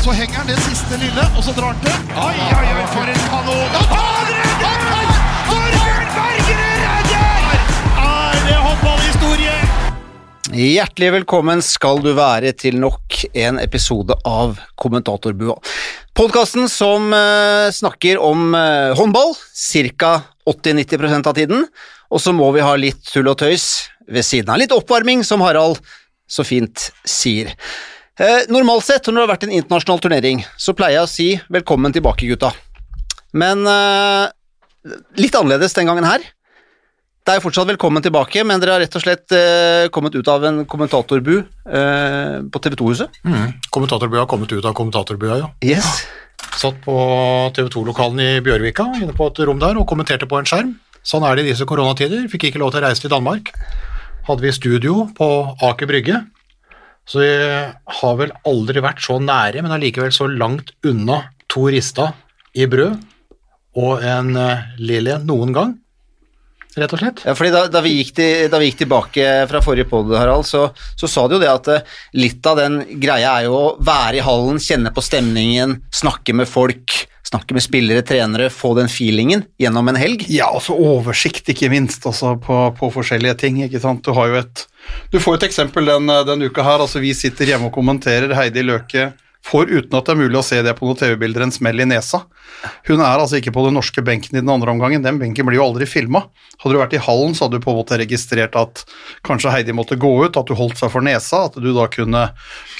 Så henger han det siste lille, og så drar han til. Oi, oi, oi, for en kanon! Han redder! Torbjørn Bergerud redder! Er det håndballhistorie? Hjertelig velkommen skal du være til nok en episode av Kommentatorbua. Podkasten som eh, snakker om eh, håndball ca. 80-90% av tiden, og så må vi ha litt tull og tøys ved siden av. Litt oppvarming, som Harald så fint sier. Eh, normalt sett, når det har vært en internasjonal turnering, så pleier jeg å si velkommen tilbake, gutta. Men eh, litt annerledes den gangen her. Det er jo fortsatt velkommen tilbake, men dere har rett og slett eh, kommet ut av en kommentatorbu eh, på TV 2-huset. Mm. Kommentatorbua har kommet ut av kommentatorbua, ja. Yes. Satt på TV 2-lokalen i Bjørvika, inne på et rom der, og kommenterte på en skjerm. Sånn er det i disse koronatider. Fikk ikke lov til å reise til Danmark. Hadde vi studio på Aker Brygge, så vi har vel aldri vært så nære, men allikevel så langt unna to rista i brød og en uh, Lilly noen gang, rett og slett. Ja, fordi da, da, vi gikk til, da, vi gikk tilbake fra forrige podd, Harald, så, så, sa du jo det at eh, litt av den greia er jo å være i hallen, kjenne på stemningen, snakke med folk, snakke med spillere, trenere, få den feelingen gjennom en helg. Ja, og så oversikt, ikke minst, altså, på, på, forskjellige ting. ikke sant? Du har jo et Du får et eksempel den, den uka her. altså Vi sitter hjemme og kommenterer. Heidi Løke får, uten at det er mulig å se det på noen TV-bilder, en smell i nesa. Hun er altså ikke på den norske benken i den andre omgangen. Den benken blir jo aldri filma. Hadde du vært i hallen, så hadde du på en måte registrert at kanskje Heidi måtte gå ut, at du holdt seg for nesa, at du da kunne,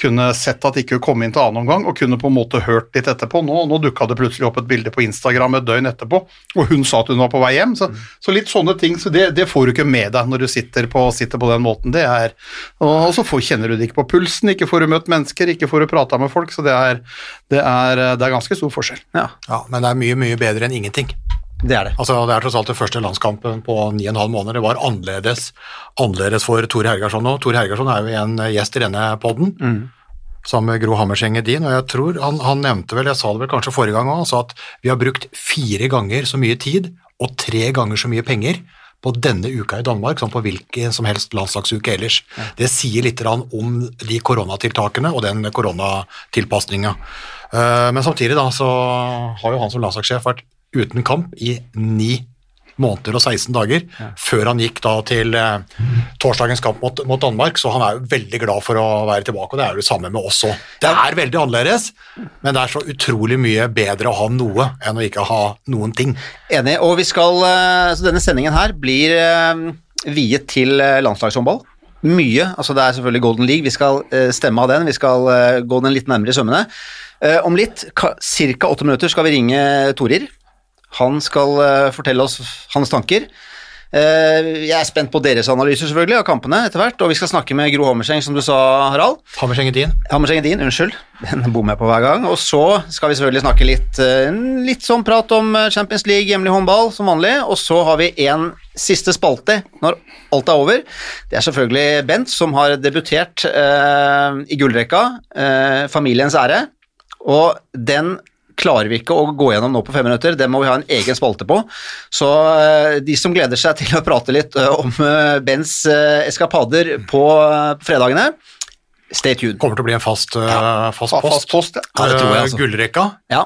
kunne sett at ikke hun kom inn til annen omgang, og kunne på en måte hørt litt etterpå. Nå, nå dukka det plutselig opp et bilde på Instagram et døgn etterpå, og hun sa at hun var på vei hjem. Så, så litt sånne ting, så det, det, får du ikke med deg når du sitter på, sitter på den måten. Det er, og så får, kjenner du det ikke på pulsen, ikke får du møtt mennesker, ikke får du prata med folk, så det er, det er, det er ganske stor forskjell. Ja. ja men det er mye, mye bedre enn ingenting. Det er det. Altså, det er tross alt det første landskampen på ni og en halv måneder. Det var annerledes, annerledes for Tore Hergarsson nå. Tore Hergarsson er jo en gjest i denne poden. Mm. Sammen med Gro Hammerseng Edin, og jeg tror han, han, nevnte vel, jeg sa det vel kanskje forrige gang òg, at vi har brukt fire ganger så mye tid og tre ganger så mye penger på denne uka i Danmark som på hvilken som helst landslagsuke ellers. Det sier litt om de koronatiltakene og den koronatilpasninga. Eh, men samtidig da, så har jo han som landslagssjef vært uten kamp i ni måneder og 16 dager ja. før han gikk da til eh, torsdagens kamp mot, mot, Danmark, så han er jo veldig glad for å være tilbake, og det er jo det samme med oss òg. Det er veldig annerledes, men det er så utrolig mye bedre å ha noe enn å ikke ha noen ting. Enig, og vi skal, eh, så denne sendingen her blir eh, viet til eh, landslagshåndball. Mye, altså det er selvfølgelig Golden League, vi skal stemme av den, vi skal gå den litt nærmere i sømmene. Om litt, ca. åtte minutter, skal vi ringe Torir. Han skal uh, fortelle oss hans tanker. Uh, jeg er spent på deres analyser selvfølgelig av kampene etter hvert, og vi skal snakke med Gro Hammerseng, som du sa, Harald. Hammerseng Edin. Hammerseng Edin, unnskyld. Den bommer jeg på hver gang. Og så skal vi selvfølgelig snakke litt, uh, litt sånn prat om Champions League, hjemlig håndball, som vanlig. Og så har vi en siste spalte når alt er over. Det er selvfølgelig Bent, som har debutert i gullrekka, Familiens ære. Og den klarer vi ikke å gå gjennom nå på fem minutter, det må vi ha en egen spalte på. Så eh, de som gleder seg til å prate litt eh, om eh, Bens eskapader på fredagene, Stay tuned. Kommer til å bli en fast, ja. fast post. Fast post ja. Ja, jeg, altså. Gullrekka. Ja.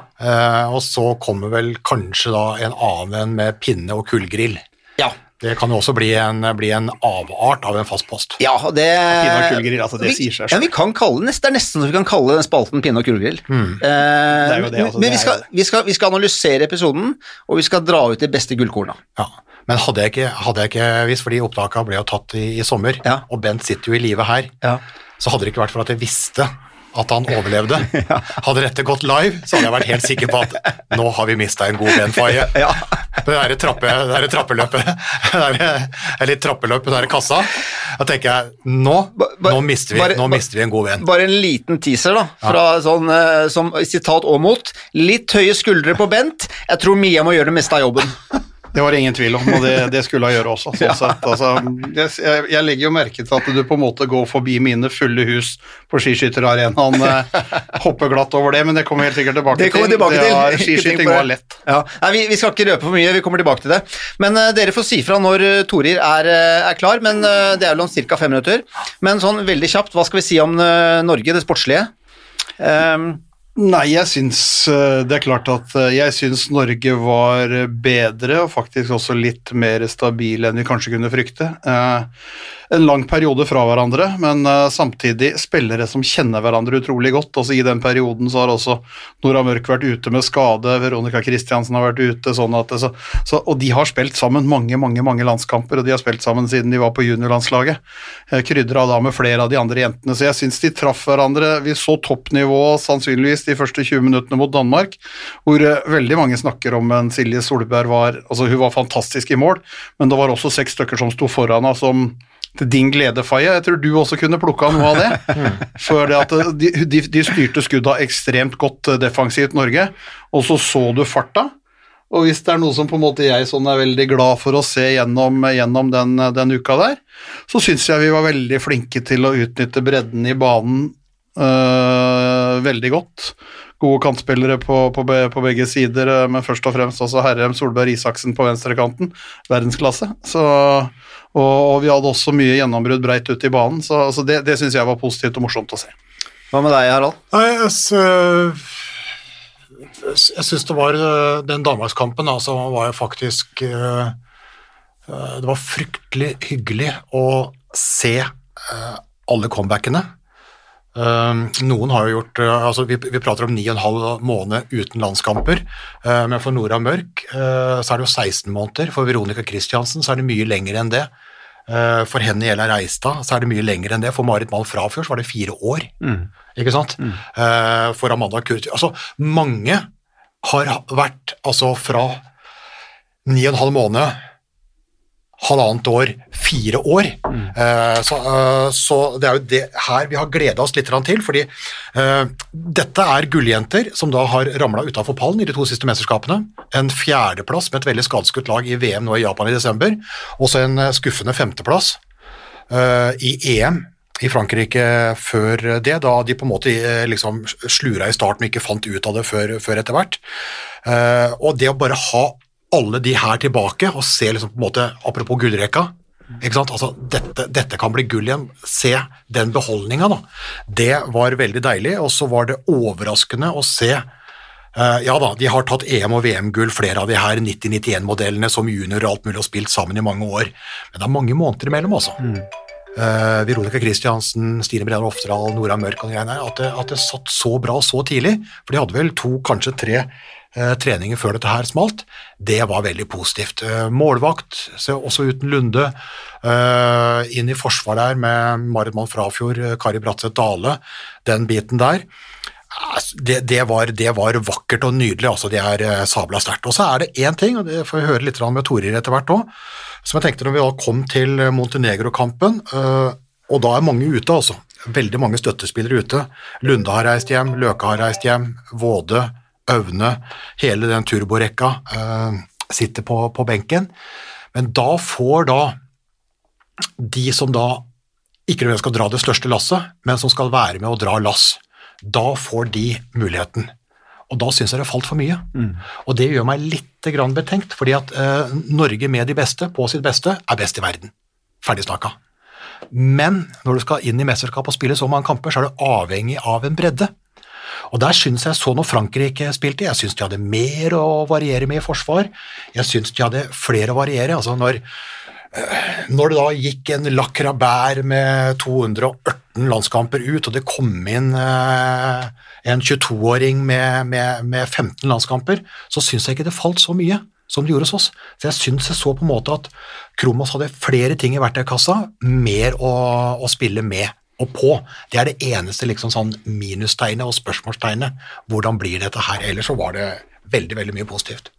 og så kommer vel kanskje da en annen med pinne og kullgrill. Ja. Det kan jo også bli en, bli en avart av en fast post. Ja, det, pinne og kullgrill, altså det vi, sier seg selv. Ja, vi kan kalle, det er nesten så vi kan kalle den spalten pinne og kullgrill. Mm. Eh, altså, men vi skal, vi, skal, vi skal, analysere episoden, og vi skal dra ut de beste gullkorna. Ja. Men hadde jeg ikke, hadde jeg ikke visst, fordi opptakene ble jo tatt i, i sommer, ja. og Bent sitter jo i live her, ja. så hadde det ikke vært for at jeg visste at han overlevde. Hadde dette gått live, så hadde jeg vært helt sikker på at nå har vi mista en god venn, Faye. Ja. Det derre trappe, der trappeløpet, eller trappeløp på derre kassa, da tenker jeg nå, nå, mister vi, bare, nå mister vi en god venn. Bare en liten teaser, da, fra ja. sånn eh, som sitat og mot. Litt høye skuldre på Bent. Jeg tror Mia må gjøre det meste av jobben. Det var det ingen tvil om, og det, det skulle hun gjøre også. Sånn ja. altså, jeg, jeg, legger jo merke til at du på en måte går forbi mine fulle hus på skiskytterarenaen. Eh, hopper glatt over det, men det kommer helt sikkert tilbake det kommer til. Tilbake til. Har, skiskyting var lett. Ja. Nei, vi, vi, skal ikke røpe for mye, vi kommer tilbake til det. Men uh, dere får si fra når uh, Torir er, uh, er, klar, men det er vel om ca. fem minutter. Men sånn veldig kjapt, hva skal vi si om Norge, det sportslige? Um, Nei, jeg syns eh, Det er klart at eh, jeg syns Norge var bedre og faktisk også litt mer stabile enn vi kanskje kunne frykte. Eh, en lang periode fra hverandre, men eh, samtidig spillere som kjenner hverandre utrolig godt. Altså I den perioden så har også Nora Mørk vært ute med skade, Veronica Christiansen har vært ute. sånn at så, så, Og de har spilt sammen mange mange, mange landskamper, og de har spilt sammen siden de var på juniorlandslaget. Eh, Krydra da med flere av de andre jentene, så jeg syns de traff hverandre. Vi så toppnivå sannsynligvis de første 20 minuttene mot Danmark, hvor eh, veldig mange snakker om en Silje Solberg var altså Hun var fantastisk i mål, men det var også seks stykker som sto foran henne som til din glede, Faye. Jeg tror du også kunne plukka noe av det. For det at de, de, de styrte skudda ekstremt godt eh, defensivt, Norge, og så så du farta. Og hvis det er noe som på en måte jeg sånn er veldig glad for å se gjennom, gjennom den, den uka der, så syns jeg vi var veldig flinke til å utnytte bredden i banen øh, veldig godt. Gode kantspillere på, på, på, begge sider, øh, men først og fremst også Herrem Solberg Isaksen på venstrekanten. Verdensklasse. Så, og, og, vi hadde også mye gjennombrudd breit ut i banen, så, så det, det syns jeg var positivt og morsomt å se. Hva med deg, Harald? Nei, jeg, jeg syns det var øh, Den danmarkskampen altså, var jo faktisk Det var fryktelig hyggelig å se alle comebackene. Uh, noen har jo gjort uh, altså vi, vi, prater om 9,5 måned uten landskamper, uh, men for Nora Mørk så er det jo 16 måneder. For Veronica Christiansen så er det mye lenger enn det. for henne Ella Reistad så er det mye lenger enn det. For Marit Mal Frafjord så var det fire år. Mm. Ikke sant? Mm. for Amanda Kurti Altså, mange har vært altså fra 9,5 måned halvannet år, fire år. Mm. Uh, så, uh, så, det er jo det her vi har gleda oss litt til, fordi uh, dette er gulljenter som da har ramla utafor pallen i de to siste mesterskapene. En fjerdeplass med et veldig skadeskutt lag i VM nå i Japan i desember, og så en skuffende femteplass i EM i Frankrike før det, da de på en måte liksom slura i starten og ikke fant ut av det før, før etter hvert. og det å bare ha alle de her tilbake og se liksom på en måte, Apropos gullrekka. ikke sant, altså dette, dette, kan bli gull igjen. Se den beholdninga, da. Det var veldig deilig. Og så var det overraskende å se uh, Ja da, de har tatt EM- og VM-gull, flere av de her 90-91-modellene som junior og alt mulig og spilt sammen i mange år. Men det er mange måneder imellom, altså. Mm. Uh, Veronica Christiansen, Stine Brenner Oftedal, Nora Mørk og greiene at det, at det satt så bra så tidlig. For de hadde vel to, kanskje tre Eh, treninger før dette her smalt, det var veldig positivt. Eh, målvakt, også uten Lunde, eh, inn i forsvar der med Marit Mann Frafjord, Kari Bratseth Dale, den biten der. Det, det, var, det, var, vakkert og nydelig, altså det er sabla sterkt. Og så er det én ting, og det får vi høre litt med Torir etter hvert òg, som jeg tenkte når vi da kom til Montenegro-kampen, og da er mange ute, altså. Veldig mange støttespillere ute. Lunde har reist hjem, Løke har reist hjem, Våde, Aune, hele den turborekka uh, sitter på, på, benken. Men da får da de som da ikke skal dra det største lasset, men som skal være med å dra lass, da får de muligheten. Og da syns jeg det falt for mye. Mm. Og det gjør meg litt betenkt, fordi at eh, Norge med de beste, på sitt beste, er best i verden. Ferdig snakka. Men når du skal inn i mesterskap og spille så mange kamper, så er du avhengig av en bredde. Og Der syns jeg så når Frankrike spilte, jeg syns de hadde mer å variere med i forsvar. Jeg syns de hadde flere å variere. altså når eh, når det da gikk en lakrabær med 218 landskamper ut, og det kom inn eh, en 22-åring med, med, med, 15 landskamper, så syns jeg ikke det falt så mye som det gjorde hos oss. Så jeg syns jeg så på en måte at Kromos hadde flere ting i verktøykassa, mer å, å spille med og på. Det er det eneste liksom sånn minustegnet og spørsmålstegnet. Hvordan blir dette her? Ellers så var det veldig, veldig mye positivt.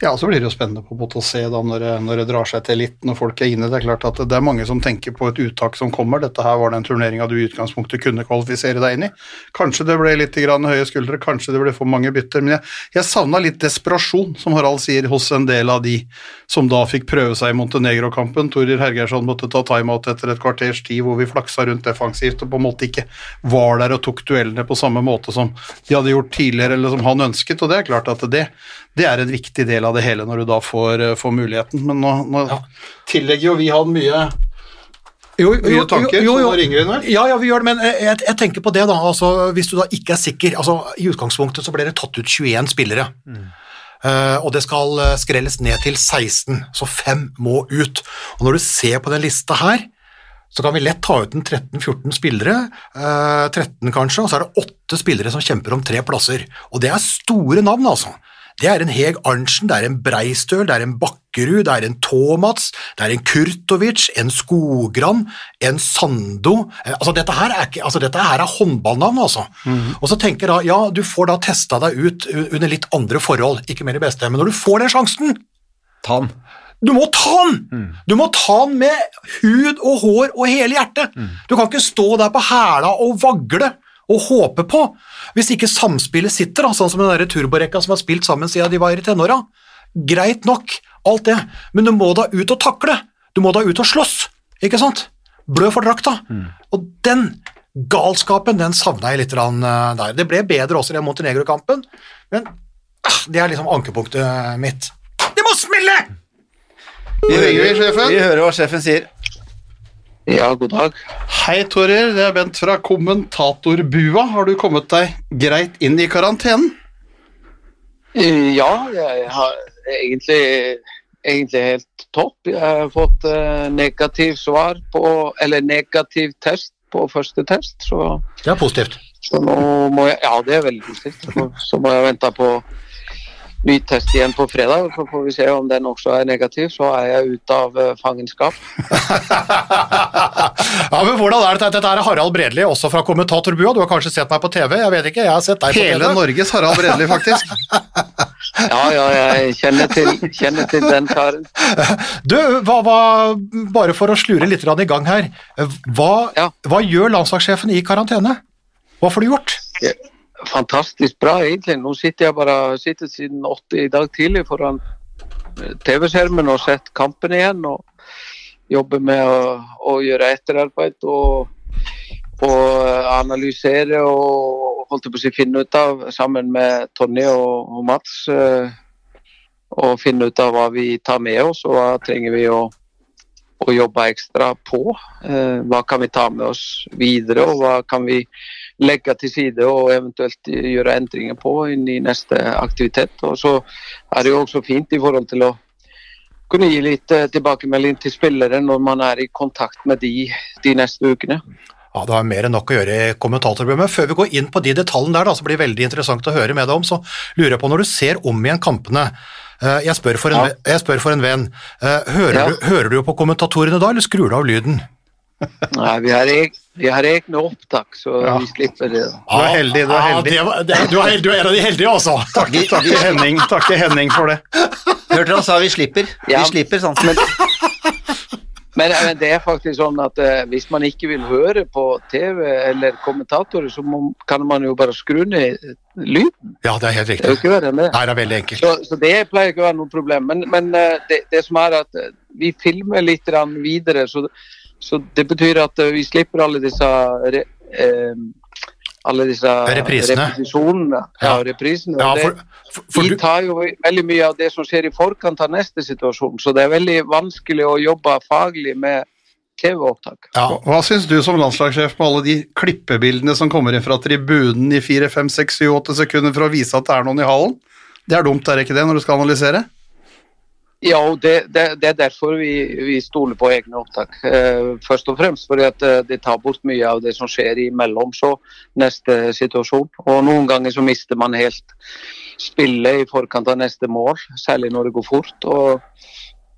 Ja, så blir det jo spennende på å se da når det, når det, drar seg til litt, når folk er inne. Det er klart at det er mange som tenker på et uttak som kommer. Dette her var den turneringa du i utgangspunktet kunne kvalifisere deg inn i. Kanskje det ble litt høye skuldre, kanskje det ble for mange bytter. Men jeg, jeg savna litt desperasjon, som Harald sier, hos en del av de som da fikk prøve seg i Montenegro-kampen. Torir Hergersson måtte ta timeout etter et kvarters tid hvor vi flaksa rundt defensivt og på en måte ikke var der og tok duellene på samme måte som de hadde gjort tidligere, eller som han ønsket. Og det er klart at det, det er en viktig del av det hele når du da får, eh, får muligheten. Men nå, nå ja. tillegger jo vi han mye Jo, Mye tanker, jo, jo, jo. nå ringer vi nå. Ja, ja, vi gjør det, men eh, jeg, jeg tenker på det da, altså, hvis du da ikke er sikker, altså i utgangspunktet så ble det tatt ut 21 spillere, Eh, og det skal skrelles ned til 16, så fem må ut. Og når du ser på den lista her, så kan vi lett ta ut en 13-14 spillere, eh, 13 kanskje, og så er det åtte spillere som kjemper om tre plasser. Og det er store navn, altså. Det er en Heg Arntzen, det er en Breistøl, det er en Bakkerud, det er en Tomats, det er en Kurtovic, en Skogran, en Sando Eh, altså dette, her er ikke, altså dette her er håndballnavn, altså. Og så tenker da, ja, du får da testa deg ut under litt andre forhold, ikke mer i beste, men når du får den sjansen, Ta den. du må ta den! Du må ta den med hud og hår og hele hjertet. Du kan ikke stå der på hæla og vagle og håpe på, hvis ikke samspillet sitter, da, sånn som den der turborekka som har spilt sammen siden de var i tenåra. Greit nok, alt det, men du må da ut og takle. Du må da ut og slåss, ikke sant? Blø for drakta. Og den galskapen, den savna jeg litt eh, der. Det ble bedre også i den Montenegro-kampen, men ah, det er liksom ankepunktet mitt. Det må smelle! Vi hører. Vi hører hva sjefen sier. Ja, god dag. Hei, Torer. Det er Bent fra Kommentatorbua. Har du kommet deg greit inn i karantenen? Eh, Ja, jeg har egentlig, egentlig helt topp. Jeg har fått eh, negativ svar på Eller negativ test på første test, så, Det er positivt. så nå må jeg Ja, det er veldig positivt. Så, så må jeg vente på ny test igjen på fredag, så får vi se om den også er negativ. Så er jeg ute av eh, fangenskap. ja, men hvordan er det? Dette er Harald Bredli, også fra Kommentatorbua. Du har kanskje sett meg på TV? Jeg vet ikke, jeg har sett deg på Hele TV. Norges Harald Bredli, faktisk. Ja, ja, jeg kjenner til, kjenner til den karen. Du, hva, hva, bare for å slure litt i gang her. Hva, Ja. hva gjør landslagssjefen i karantene? Hva får du gjort? Fantastisk bra, egentlig. Nå sitter jeg bare sitter siden åtte i dag tidlig foran eh, TV-skjermen og sett kampen igjen. og Jobber med å, å gjøre etterarbeid og, og analysere og holdt på å finne ut av, sammen med Tonje og, og Mats, eh, og finne ut av hva vi tar med oss og hva trenger vi å, å jobbe ekstra på. Eh, hva kan vi ta med oss videre, og hva kan vi legge til side og eventuelt gjøre endringer på inn i neste aktivitet. Og så er det jo også fint i forhold til å kunne gi litt eh, tilbakemelding til spillere når man er i kontakt med de de neste ukene. Ja, Det har mer enn nok å gjøre i kommentatorprogrammet. Før vi går inn på de detaljene der, da, så blir det veldig interessant å høre med deg om, så lurer jeg på når du ser om igjen kampene eh, jeg spør, for en, Ja. spør for en venn. eh, Hører, Ja. du, hører du på kommentatorene da, eller skrur du av lyden? Nei, vi eg, vi har egne opptak, så Ja. vi slipper det. Du er heldig, du er heldig. Ja, det var, det, du, er heldig, du er en av de heldige, altså. Takk til Henning, takke Henning for det. Hørte han sa vi slipper. Ja. Vi slipper, sånn. Men, men det er faktisk sånn at eh, hvis man ikke vil høre på TV eller kommentatorer, så må, kan man jo bare skru ned lyden. Ja, det er helt riktig. Det er jo ikke verre enn det. Nei, det er veldig enkelt. Så, så det pleier ikke å være noe problem. Men, men eh, det, det som er at eh, vi filmer litt videre, så, så det betyr at eh, vi slipper alle disse re, eh, alle disse Reprisene. Ja. reprisene. Ja, for, for, for vi tar jo veldig mye av det som skjer i forkant av neste situasjon, så det er veldig vanskelig å jobbe faglig med TV-opptak. ja, Hva syns du som landslagssjef med alle de klippebildene som kommer inn fra tribunen i 4, 5, 6, 7, 8 sekunder for å vise at det er noen i hallen? Det er dumt, er det ikke det, når du skal analysere? Ja, og det, det, det er derfor vi, vi stoler på egne opptak. Eh, først og fremst fordi at eh, det tar bort mye av det som skjer imellom så neste situasjon. Og noen ganger så mister man helt spillet i forkant av neste mål, særlig når det går fort. Og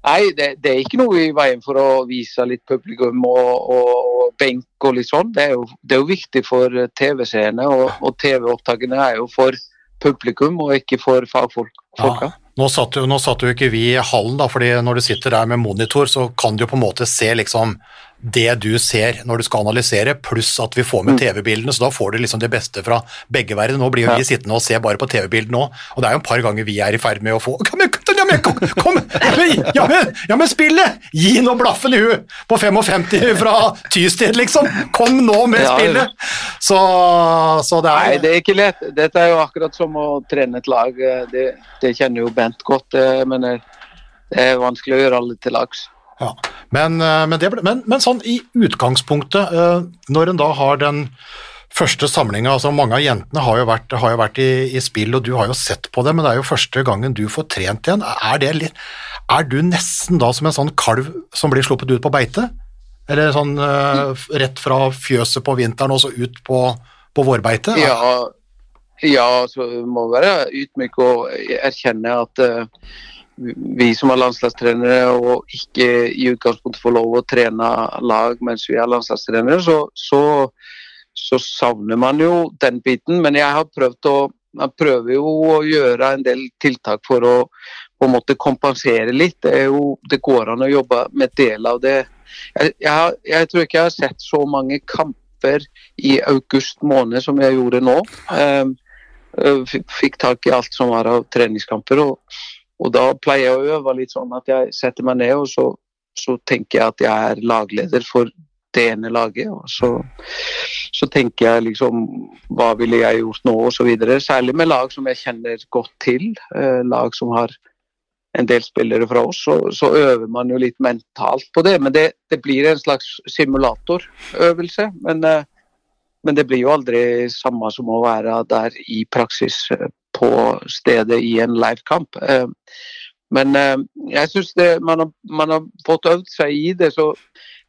nei, det, det er ikke noe i veien for å vise litt publikum og, og, og benk og litt sånn. Det er jo, det er jo viktig for eh, TV-seerne, og, og TV-opptakene er jo for publikum og ikke for fagfolk. ja. Nå satt, jo, nå satt jo ikke vi i hallen, da, fordi når du sitter der med monitor, så kan du jo på en måte se liksom det du ser når du skal analysere, pluss at vi får med TV-bildene, så da får du liksom det beste fra begge verdener. Nå blir jo vi sittende og se bare på TV-bildene nå, og det er jo et par ganger vi er i ferd med å få men, kom, kom, ja, men, ja, men, spillet! Gi nå blaffen i huet på 55 fra Tysted, liksom! Kom nå med spillet! Så, så det er Nei, det er ikke lett. Dette er jo akkurat som å trene et lag. Det, det kjenner jo Bent godt. eh, Men det er vanskelig å gjøre alle til lags. Ja. Men, eh, men, det men, men sånn i utgangspunktet, eh, når en da har den første samlinga altså Mange av jentene har jo vært, har jo vært i, i, spill, og du har jo sett på det, men det er jo første gangen du får trent igjen. Er, litt, er du nesten da som en sånn kalv som blir sluppet ut på beite? Eller sånn uh, rett fra fjøset på vinteren og så ut på, på vårbeite? Ja, ja så må være ydmyk og erkjenne at uh, vi som er landslagstrenere og ikke i utgangspunktet får lov å trene lag mens vi er landslagstrenere, så, så, så, savner man jo den biten. Men jeg har prøvd å man prøver jo å gjøre en del tiltak for å på en måte kompensere litt. Det, jo, det går an å jobbe med del av det. Jeg, jeg, jeg, tror ikke jeg har sett så mange kamper i august måned som jeg gjorde nå. Um, fikk tak i alt som var av treningskamper. og og da pleier jeg å øve litt sånn at jeg setter meg ned og så, så tenker jeg at jeg er lagleder for det ene laget. Og så, så tenker jeg liksom hva ville jeg gjort nå osv. Særlig med lag som jeg kjenner godt til. Eh, lag som har en del spillere fra oss, så, så, øver man jo litt mentalt på det. Men det, det blir en slags simulatorøvelse. Men, eh, men, det blir jo aldri samme som å være der i praksis eh, på stedet i en livekamp. Men jeg syns man, man, har fått øvd seg i det, så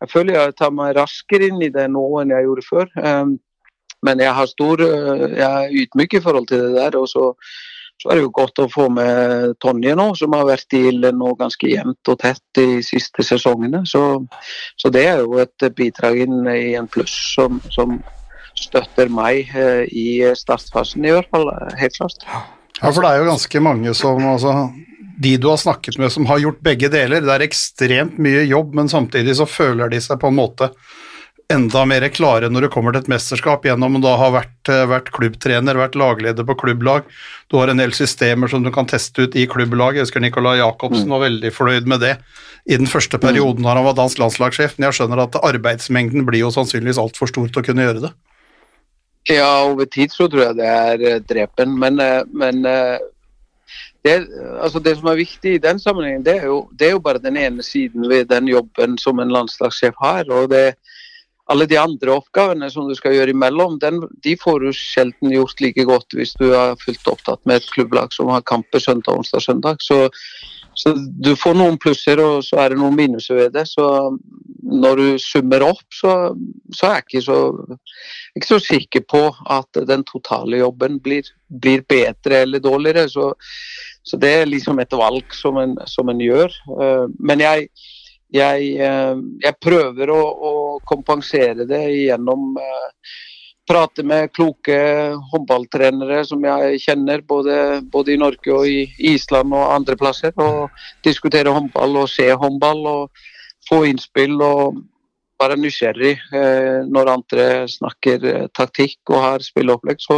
jeg føler jeg tar meg raskere inn i det nå enn jeg gjorde før. Eh, men jeg, har stor, jeg er ydmyk i forhold til det der. og så, så er det jo godt å få med Tonje nå, som har vært i ilden nå ganske jevnt og tett de siste sesongene. Så, så, det er jo et bidrag inn i en pluss som, som støtter meg eh, i startfasen, i hvert fall. Eh, helt klart. Ja, for det er jo ganske mange som altså, De du har snakket med som har gjort begge deler. Det er ekstremt mye jobb, men samtidig så føler de seg på en måte enda mer klare når det kommer til et mesterskap, gjennom å ha vært, eh, vært, klubbtrener, vært lagleder på klubblag. Du har en del systemer som du kan teste ut i klubblag. Jeg husker Nicolai Jacobsen mm. var veldig fornøyd med det i den første perioden da han var dansk landslagssjef, men jeg skjønner at arbeidsmengden blir jo sannsynligvis altfor stor til å kunne gjøre det. Ja, over tid så tror jeg det er eh, drepen. Men, eh, men det, altså det, som er viktig i den sammenhengen, det er, jo, det er, jo, bare den ene siden ved den jobben som en landslagssjef har. og det alle de andre oppgavene som du skal gjøre imellom, den, de får du sjelden gjort like godt hvis du er fullt opptatt med et klubblag som har kamper søndag, onsdag, søndag. Så så du får noen plusser, og så er det noen minuser ved det. Så når du summer opp, så, så er jeg ikke så, ikke så, sikker på at den totale jobben blir, blir bedre eller dårligere. Så, så, det er liksom et valg som en, som en gjør. Eh, men jeg, jeg, eh, jeg prøver å, å, kompensere det gjennom uh, prate med kloke håndballtrenere som jeg kjenner, både, både, i Norge og i Island og andre plasser. Og diskutere håndball og se håndball og få innspill og være nysgjerrig eh, når andre snakker eh, taktikk og har spilleopplegg. Så,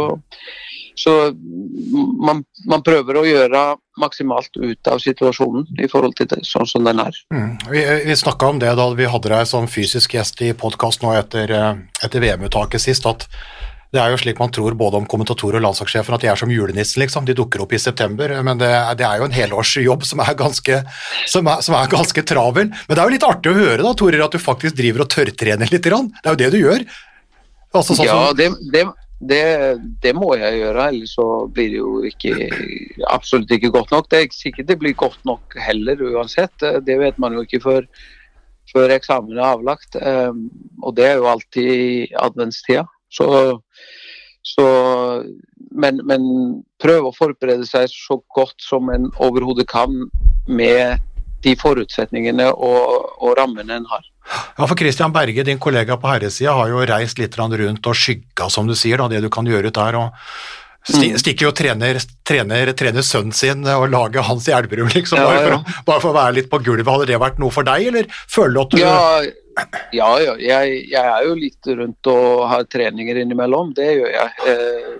så man, man, prøver å gjøre maksimalt ut av situasjonen i forhold til det, sånn som den er. Mm. Vi, vi snakka om det da vi hadde deg som fysisk gjest i podkast nå etter, eh, etter VM-uttaket sist, at det er jo slik man tror både om kommentatorer og landslagssjefen, at de er som julenissen, liksom. De dukker opp i september, men det, det er jo en helårsjobb som er, ganske, som, er, som er ganske travel. Men det er jo litt artig å høre, da, Torer, at du faktisk driver og tørrtrener litt. Det er jo det du gjør. Altså, sånn ja, det, det, det, det, må jeg gjøre, ellers så blir det jo ikke, absolutt ikke godt nok. Det er ikke sikkert det blir godt nok heller, uansett. Det vet man jo ikke før, før eksamen er avlagt. Um, og det er jo alltid adventstida. Så, så men, men prøv å forberede seg så godt som en overhodet kan med de forutsetningene og, og rammene en har. Ja, for Christian Berge, din kollega på herresida, har jo reist litt rundt og skygga, som du sier, da, det du kan gjøre ut der. og mm. Stikker jo trener, trener, trener sønnen sin og lager hans i Elverum, liksom, ja, ja. Bare, for, bare, for, å være litt på gulvet. Hadde det vært noe for deg, eller føler du at du Ja, ja, ja. Jeg, jeg, er jo litt rundt og har treninger innimellom. Det gjør jeg. Eh,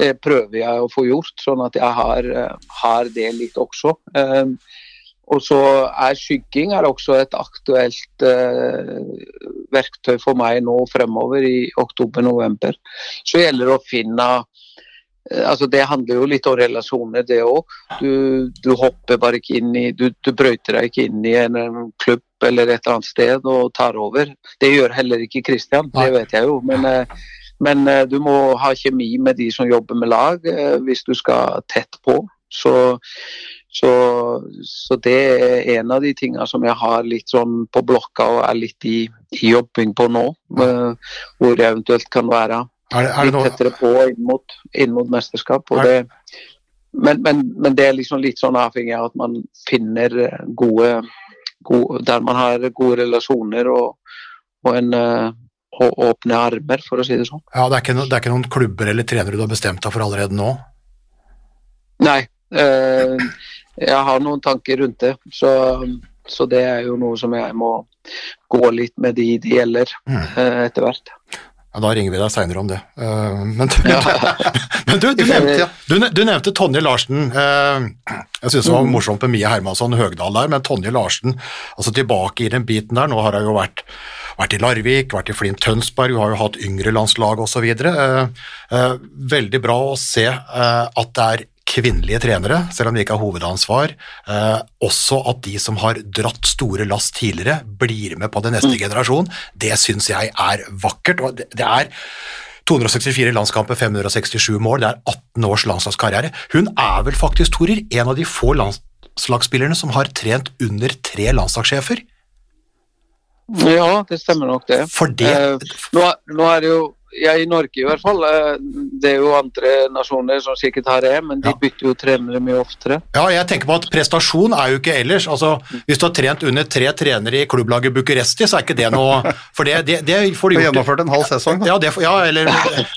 det prøver jeg å få gjort, sånn at jeg har, eh, har det litt også. Eh, og så er skygging er også et aktuelt verktøy for meg nå fremover i oktober-november. Så gjelder det å finne Altså Det handler jo litt om relasjoner, det òg. Du, du, hopper bare ikke inn i Du, du brøyter deg ikke inn i en, en klubb eller et eller annet sted og tar over. Det gjør heller ikke Christian, det vet jeg jo. Men, eh, men eh, du må ha kjemi med de som jobber med lag eh, hvis du skal tett på. Så, så, så det er en av de tingene som jeg har litt sånn på blokka og er litt i, i jobbing på nå. hvor jeg eventuelt kan være Er det, er det litt tettere på inn mot, inn mot mesterskap. Og det, men, men, men det er liksom litt sånn avhengig av at man finner gode, gode Der man har gode relasjoner og, og en eh, og åpne armer, for å si det sånn. ja, det, er ikke det er ikke noen klubber eller trenere du har bestemt deg for allerede nå? Nei. eh, jeg har noen tanker rundt det, så, så det er jo noe som jeg må gå litt med de det gjelder, Mm. eh, etter hvert. Ja, Da ringer vi deg seinere om det. Eh, men du, Ja. men du, du, nevnte, du, du nevnte Tonje Larsen. eh, jeg syns det var morsomt med Mie Hermansson Høgdal der, men Tonje Larsen altså tilbake i den biten der. Nå har hun jo vært, vært i Larvik, vært i Flint Tønsberg, hun har jo hatt yngre landslag osv. Uh, veldig bra å se eh, at det er kvinnelige trenere, selv om de ikke har hovedansvar. Eh, også at de som har dratt store lass tidligere, blir med på den neste generasjon. Det syns jeg er vakkert. og det, det er 264 landskamper, 567 mål, det er 18 års landslagskarriere. Hun er vel faktisk, Torer, en av de få landslagsspillerne som har trent under tre landslagssjefer. Ja, det stemmer nok det. For det Eh, nå, nå er det jo ja, I Norge i hvert fall. eh, Det er jo andre nasjoner som sikkert har det, men de Ja. bytter jo trenere mye oftere. Ja, jeg tenker på at prestasjon er jo ikke ellers. Altså, hvis du har trent under tre trenere i klubblaget Bucuresti, så er ikke det noe For det, det, det får du gjort. gjennomført en halv sesong. Da. Ja, det, ja, eller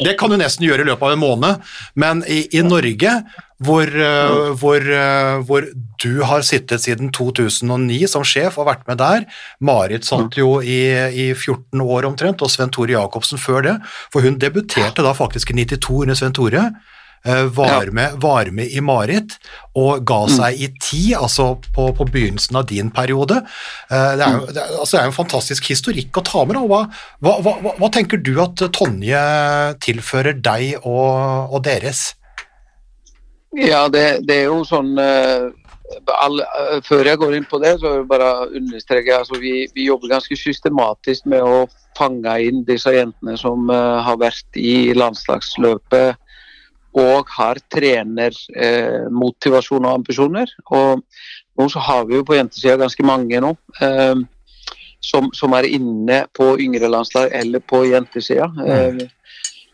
det kan du nesten gjøre i løpet av en måned. Men i, i Norge, hvor, eh, hvor, eh, hvor du har sittet siden 2009 som sjef og vært med der Marit satt jo i, i 14 år omtrent, og Sven Tore Jacobsen før det. For hun debuterte da faktisk i 92 under Sven Tore. eh, Var, med, var med i Marit og ga seg i ti, altså på, på begynnelsen av din periode. Det er, jo, det, er, altså det er en fantastisk historikk å ta med. Hva, hva, hva- hva tenker du at Tonje tilfører deg og, og deres? Ja, det, det er jo sånn eh, all, eh, Før jeg går inn på det, så vil jeg bare understreke altså vi, vi jobber ganske systematisk med å fange inn disse jentene som uh, har vært i landslagsløpet og har trenermotivasjon uh, og ambisjoner. Og nå så har vi jo på jentesida ganske mange nå. Uh, som, som er inne på yngre landslag eller på jentesida. Eh,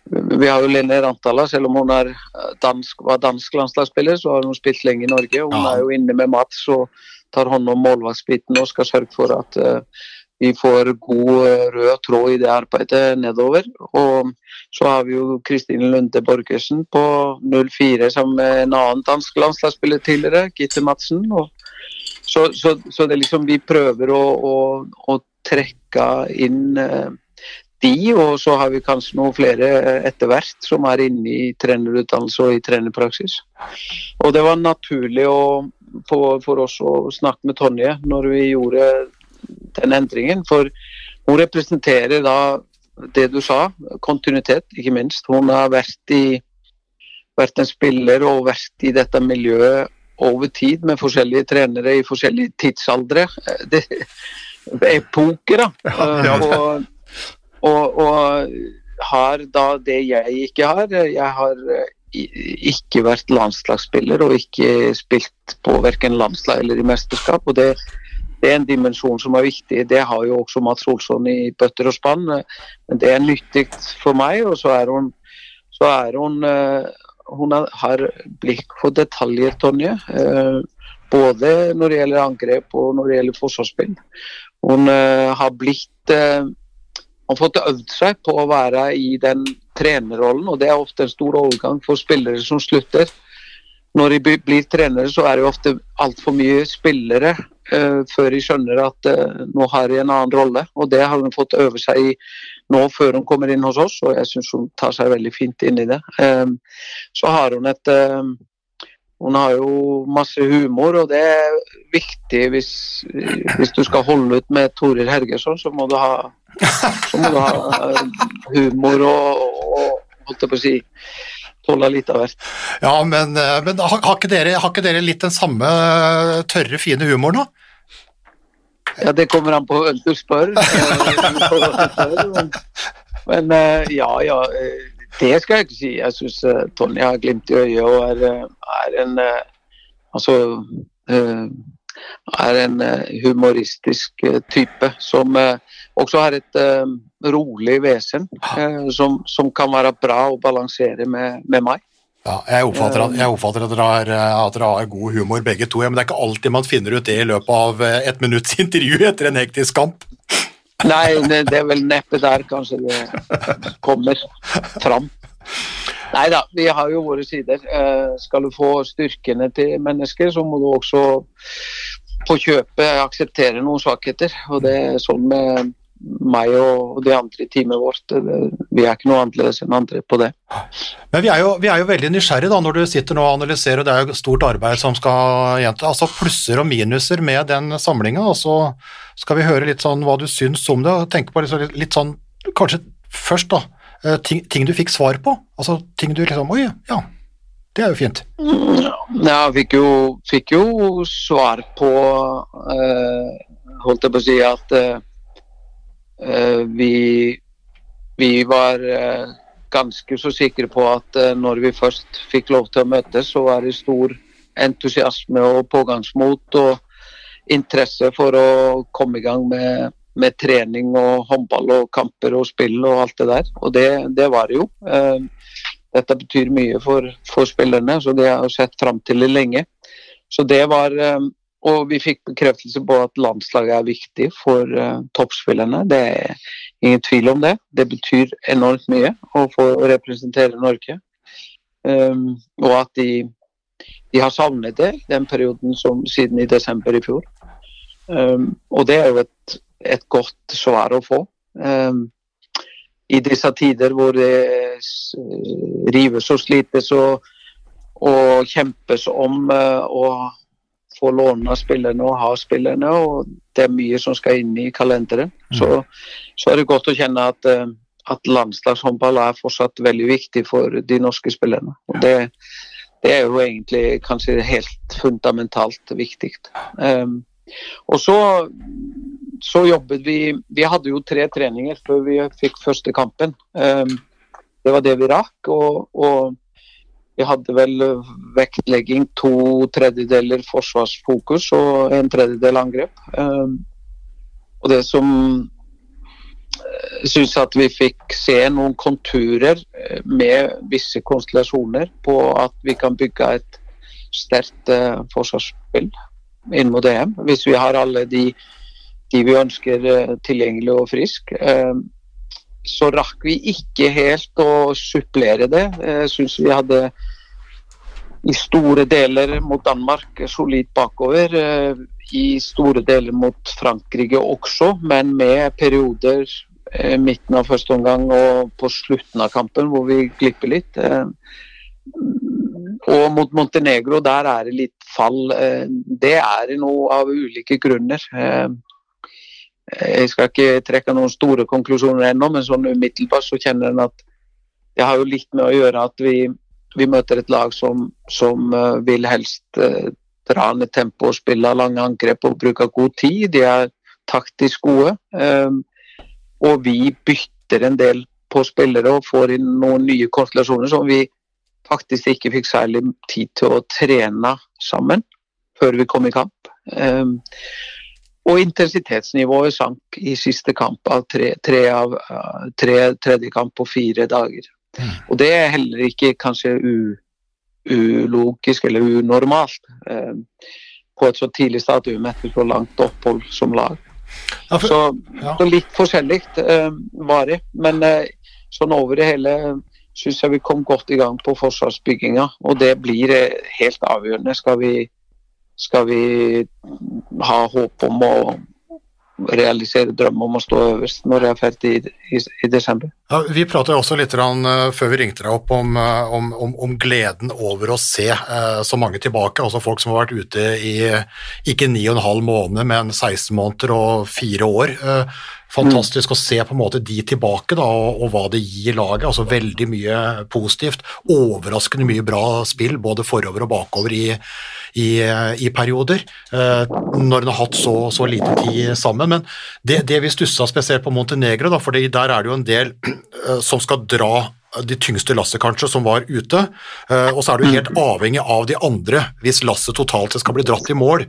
vi har jo Linné Rantala, selv om hun eh, dansk, var dansk landslagsspiller, så har hun spilt lenge i Norge. Hun Ja. er jo inne med Mats og tar hånd om målvaktsbiten og skal sørge for at uh, vi får god eh, rød tråd i det arbeidet nedover. Og så har vi jo Kristine Lunde Borgersen på 04 sammen med en annen dansk landslagsspiller tidligere, Gitte Madsen. Så, så, så det er liksom vi prøver å, å, å trekke inn eh, de, og så har vi kanskje noen flere eh, etter hvert som er inne i trenerutdannelse og i trenerpraksis. Og det var naturlig å, for, for oss å snakke med Tonje når vi gjorde den endringen, for hun representerer da det du sa, kontinuitet, ikke minst. Hun har vært, i, vært en spiller og vært i dette miljøet over tid med forskjellige trenere i forskjellige tidsaldre. Det er epoker, da. ja, ja. Og, og, og har da det jeg ikke har. Jeg har eh, ikke vært landslagsspiller og ikke spilt på verken landslag eller i mesterskap. og det, det er en dimensjon som er viktig. Det har jo også Mats Olsson i bøtter og spann. Men det er nyttig for meg, og så er hun, så er hun eh, Hun har- blikk for detaljer, Tonje. eh, Både når det gjelder angrep og når det gjelder forsvarsspill. Hun har blitt har fått øvd seg på å være i den trenerrollen, og det er ofte en stor overgang for spillere som slutter. Når de blir trenere, så er det ofte altfor mye spillere uh, før de skjønner at uh, nå har de en annen rolle. Og det har hun fått øve seg i nå før hun kommer inn hos oss, og jeg syns hun tar seg veldig fint inn i det. Eh, så har hun et eh, hun har jo masse humor, og det er viktig hvis, hvis du skal holde ut med Torir Hergersson, så må du ha, må du ha eh, humor og, og holdt jeg på å si tåle litt av hvert. Ja, men, eh, men har, har, ikke dere, har ikke dere litt den samme tørre, fine humoren, da? Ja, det kommer an på hvem du spør. Men, men eh, ja, ja. Eh, Det skal jeg ikke si. Jeg syns Tonje har glimt i øyet og er, eh, er en uh, Altså eh, er en eh, humoristisk eh, type som eh, også har et eh, rolig vesen eh, som, som kan være bra å balansere med, med meg. Ja, jeg oppfatter, at, jeg oppfatter at, dere har, eh, at dere har god humor begge to, men det er ikke alltid man finner ut det i løpet av eh, et minutts intervju etter en hektisk kamp. Nei, det, er vel neppe der kanskje det kommer fram. Nei da, vi har jo våre sider. Eh, skal du få styrkene til mennesker, så må du også på kjøpet akseptere noen svakheter. Og det er sånn med meg og de andre i teamet vårt. Vi er ikke noe annerledes enn andre på det. Men vi er jo, vi er jo veldig nysgjerrige da, når du sitter nå og analyserer, og det er jo stort arbeid som skal altså plusser og minuser med den samlinga, og så skal vi høre litt sånn hva du syns om det, og tenke på litt, sånn- litt sånn, kanskje først da, eh, ting, ting du fikk svar på, altså ting du liksom, oi, ja, det er jo fint. Ja, jeg fikk jo, fikk jo svar på eh, Holdt jeg på å si at eh, vi, vi var eh, ganske så sikre på at eh, når vi først fikk lov til å møtes, så var det stor entusiasme og pågangsmot og interesse for å komme i gang med, med trening og håndball og kamper og spill og alt det der. Og det, det var det jo. Eh, dette betyr mye for, for spillerne, så det har jeg sett fram til det lenge. Så det var eh, Og vi fikk bekreftelse på at landslaget er viktig for uh, toppspillerne. Det er ingen tvil om det. Det betyr enormt mye å få representere Norge. Um, og at de, de har savnet det den perioden som siden i desember i fjor. Um, og det er jo et, et godt svar å få. Um, I disse tider hvor det rives og slites og, og kjempes om uh, å få låne spillerne og ha spillerne, og det er mye som skal inn i kalenderen. Så, så er det godt å kjenne at, uh, at landslagshåndball er fortsatt veldig viktig for de norske spillerne. Og det, det er jo egentlig kanskje helt fundamentalt viktig. Um, og så, så jobbet vi Vi hadde jo tre treninger før vi fikk første kampen. Um, det var det vi rakk. Og, og vi hadde vel vektlegging to tredjedeler forsvarsfokus og en tredjedel angrep. Um, og det som jeg syns at vi fikk se noen konturer eh, med visse konstellasjoner på at vi kan bygge et sterkt eh, forsvarsspill inn mot EM. Hvis vi har alle de, de vi ønsker eh, tilgjengelig og frisk. Så rakk vi ikke helt å supplere det. Jeg syns vi hadde i store deler mot Danmark solid bakover. eh, I store deler mot Frankrike også, men med perioder eh, midten av første omgang og på slutten av kampen hvor vi glipper litt. Eh, Og mot Montenegro, der er det litt fall. Det er noe av ulike grunner. Eh, Jeg skal ikke trekke noen store konklusjoner ennå, men sånn umiddelbart så kjenner en at det har jo litt med å gjøre at vi, vi møter et lag som, som eh, vil helst eh, dra ned tempo og spille lange angrep og bruke god tid. De er taktisk gode. eh, Og vi bytter en del på spillere og får inn noen nye konstellasjoner som vi faktisk ikke fikk særlig tid til å trene sammen før vi kom i kamp. Um, og intensitetsnivået sank i siste kamp av tre, tre av uh, tre tredje kamp på fire dager. Og det er heller ikke kanskje u, ulogisk eller unormalt eh, på et så tidlig stadium etter så langt opphold som lag. Ja, for, Så, ja. så litt forskjellig eh, var det. Men eh, sånn over det hele syns jeg vi kom godt i gang på forsvarsbygginga. Og det blir eh, helt avgjørende. Skal vi, skal vi ha håp om å realisere drømmen om å stå øverst når det er ferdig i, i, i desember. Ja, vi pratet også litt rann, eh, før vi ringte deg opp om, eh, om, om, gleden over å se eh, så mange tilbake, altså folk som har vært ute i ikke ni og en men 16 måneder og fire år. Eh, fantastisk å se på en måte de tilbake da, og, og hva det gir laget. altså Veldig mye positivt. Overraskende mye bra spill, både forover og bakover i, i, i perioder. Eh, når en har hatt så, så, lite tid sammen. Men det, det vi stussa spesielt på Montenegro, da, for der er det jo en del eh, som skal dra de tyngste lasset, kanskje, som var ute. Eh, og så er du helt avhengig av de andre hvis lasset totalt skal bli dratt i mål.